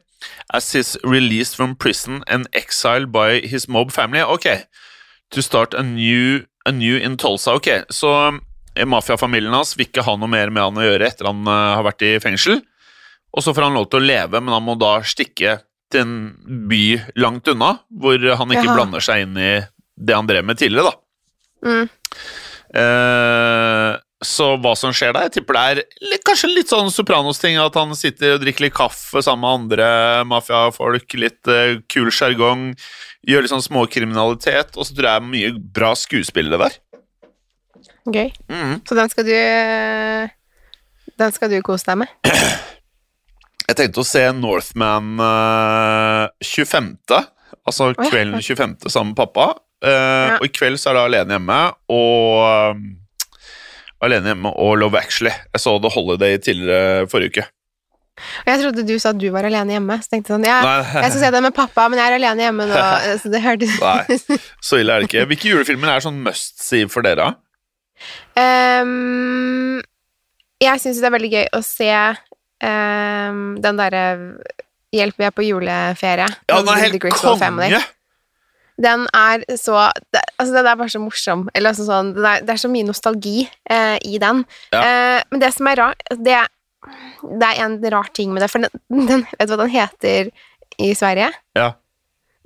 as he's released from prison and exiled by his mob family. Ok, to start a new, a new in Tulsa. Ok, så eh, mafiafamilien hans vil ikke ha noe mer med han å gjøre etter han eh, har vært i fengsel. Og så får han lov til å leve, men han må da stikke til en by langt unna, hvor han ikke Jaha. blander seg inn i det han drev med tidligere, da. Mm. Eh, så hva som skjer der, jeg tipper det er litt, kanskje litt sånn Sopranos-ting, at han sitter og drikker litt kaffe sammen med andre mafiafolk, litt uh, kul sjargong, gjør litt sånn småkriminalitet, og så tror jeg det er mye bra skuespillere der. Gøy. Mhm. Så den skal du Den skal du kose deg med? Jeg tenkte å se Northman uh, 25., altså kvelden 25. sammen med pappa. Uh, Ja. Og i kveld så er det Alene hjemme og eh, Alene hjemme og Love Actually. Jeg så The Holiday tidligere forrige uke. Og jeg trodde du sa at du var alene hjemme. Så tenkte jeg sånn, ja, Nei. jeg skal se det med pappa, men jeg er alene hjemme nå. Så det hørtes Nei, så ille er det ikke. Hvilke julefilmer er sånn must see for dere? Ehm, Jeg syns det er veldig gøy å se um, den derre Hjelp, vi er på juleferie. Ja, den er helt konge! Den er så det, Altså, den er bare så morsom. Eller altså sånn Det er, det er så mye nostalgi eh, i den. Ja. Eh, men det som er rart det, det er en rar ting med det, for den, den Vet du hva den heter i Sverige? Ja.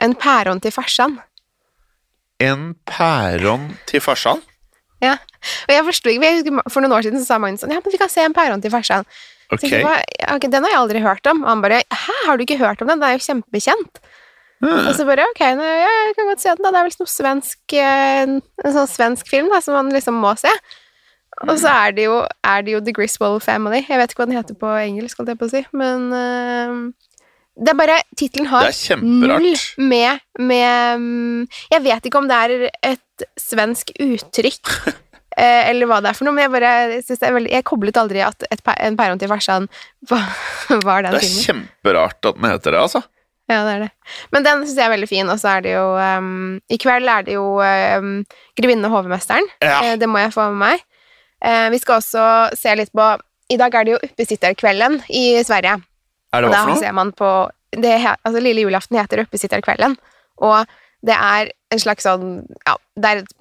en pæron til farsan. En pæron til farsan? Ja. Og jeg forsto ikke For noen år siden så sa Magnus sånn Ja, men vi kan se en pæron til farsan. Så Ok. jeg tenkte, «Hva- ok, den har jeg aldri hørt om. Og han bare Hæ, har du ikke hørt om den? Den er jo kjempekjent. Hmm. Og så bare ok, nå, ja, jeg kan godt se den. da. Det er vel noe svensk eh, En sånn svensk film da, som man liksom må se. Og så er det jo, er det jo The Griswold Family. Jeg vet ikke hva den heter på engelsk, holdt jeg på å si, men uh, Det er bare Tittelen har null med, med mm, Jeg vet ikke om det er et svensk uttrykk, eh, eller hva det er for noe, men jeg bare synes det er veldig Jeg koblet aldri at et, en pæron til farsan var, var den Det er filmen. kjemperart at den heter det, altså. Ja, det er det. Men den syns jeg er veldig fin, og så er det jo um, I kveld er det jo um, Grevinnen og hovmesteren. Ja. Eh, det må jeg få med meg. Uh, vi skal også se litt på I dag er det jo Uppesitterkvelden i Sverige. Er det hva for noe? ser man på det, altså Lille julaften heter Uppesitterkvelden, og det er en slags sånn Ja, det er et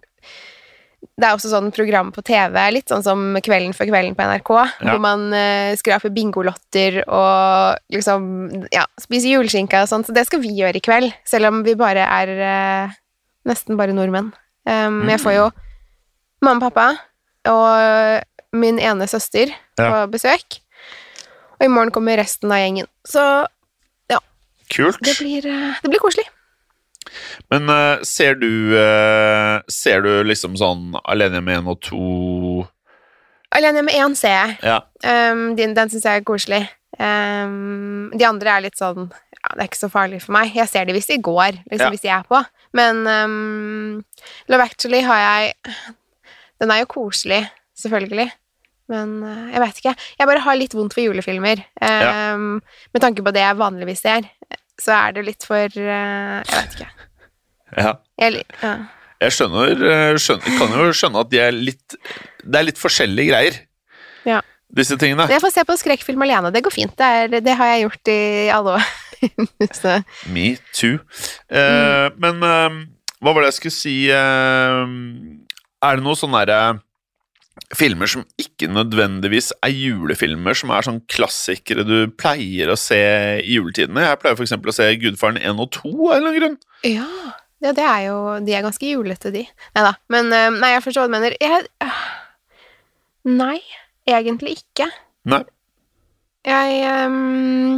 det er også sånn program på TV, litt sånn som Kvelden for kvelden på NRK, Ja. hvor man uh, skraper bingolotter og liksom ja, spiser juleskinke og sånn, så det skal vi gjøre i kveld, selv om vi bare er uh, nesten bare nordmenn. Um, Jeg får jo mamma og pappa og min ene søster på besøk, og i morgen kommer resten av gjengen. Så Kult. det blir, uh, det blir koselig. Men uh, ser du uh, Ser du liksom sånn Alene med én og to Alene med én ser jeg. Ja. Um, den den syns jeg er koselig. Um, de andre er litt sånn ja, Det er ikke så farlig for meg. Jeg ser de hvis de går, liksom, Ja. hvis de er på. Men um, Love Actually har jeg Den er jo koselig, selvfølgelig. Men uh, jeg vet ikke. Jeg bare har litt vondt for julefilmer. Um, Med tanke på det jeg vanligvis ser, så er det litt for uh, Jeg vet ikke. ja. Jeg, ja. Jeg skjønner, eh, skjønner Kan jo skjønne at de er litt Det er litt forskjellige greier, Ja. disse tingene. Jeg får se på skrekkfilm alene. Det går fint. Det, er, det har jeg gjort i alle år. Me too. Eh, Men eh, hva var det jeg skulle si eh, Er det noe sånn derre Filmer som ikke nødvendigvis er julefilmer, som er sånn klassikere du pleier å se i juletidene. Jeg pleier f.eks. å se Gudfaren 1 og 2 av en eller annen grunn. Ja, ja, det er jo De er ganske julete, de. Nei da. Men eh, Nei, jeg forstår hva du mener. Jeg øh, Nei, egentlig ikke. Nei. Jeg um,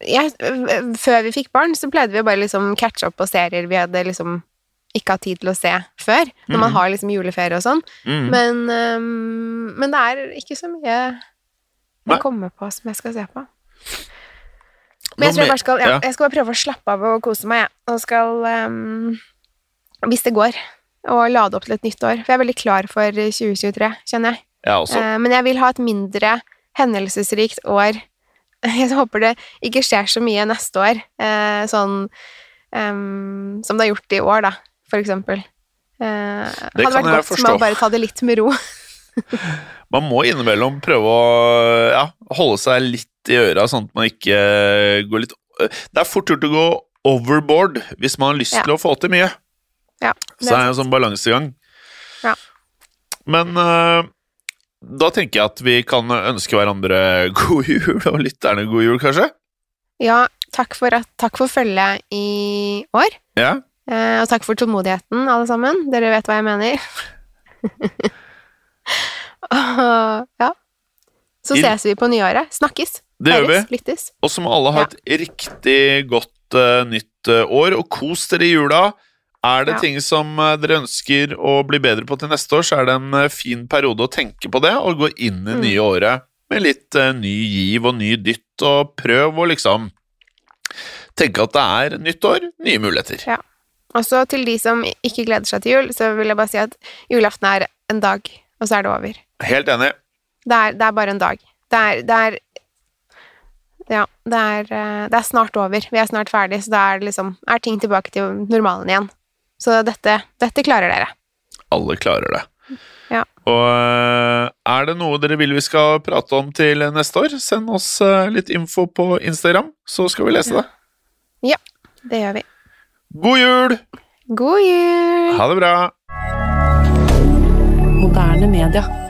jeg, øh, Før vi fikk barn, så pleide vi å bare liksom catche opp på serier vi hadde liksom ikke hatt tid til å se før. Når man Mhm. har liksom juleferie og sånn. Mm. Men, um, men det er ikke så mye jeg kommer på som jeg skal se på. Men jeg tror jeg bare skal, ja, ja. jeg skal bare prøve å slappe av og kose meg, jeg. Og skal, um, hvis det går, og lade opp til et nytt år. For jeg er veldig klar for 2023, kjenner jeg. Jeg. Eh, men jeg vil ha et mindre hendelsesrikt år. Jeg håper det ikke skjer så mye neste år, uh, sånn um, som det har gjort i år, da, for eksempel. Eh, Det hadde kan vært godt med å bare ta det litt med ro. Man må innimellom prøve å ja, holde seg litt i øra, sånn at man ikke går litt Det er fort gjort å gå overboard hvis man har lyst Ja. til å få til mye. Ja, Så det er en sånn balansegang. Ja. Men uh, da tenker jeg at vi kan ønske hverandre god jul, og lytterne god jul, kanskje? Ja, takk for, at, takk for følget i år. Ja. Eh, og takk for tålmodigheten, alle sammen. Dere vet hva jeg mener. Og, ja. Så ses vi på nyåret. Snakkes. Det gjør vi. Lyttes. Og så må alle ha et riktig godt uh, nytt eh, år, og kos dere i jula. Er det Ja. ting som dere ønsker å bli bedre på til neste år, så er det en fin periode å tenke på det, og gå inn i Mm. nye året med litt uh, ny giv og ny dytt, og prøv å liksom tenke at det er nytt år, nye muligheter. Og så til de som ikke gleder seg til jul, så vil jeg bare si at julaften er en dag, og så er det over. Helt enig. Det er, det er bare en dag. Det er, det er Ja, det er, eh, det er snart over. Vi er snart ferdig, så da er, liksom, er ting tilbake til normalen igjen. Så dette, dette klarer dere. Alle klarer det. Ja. Og eh, er det noe dere vil vi skal prate om til neste år, send oss eh, litt info på Instagram, så skal vi lese det. Ja, Det gjør vi. God jul! God jul! Ha det bra! Moderne media.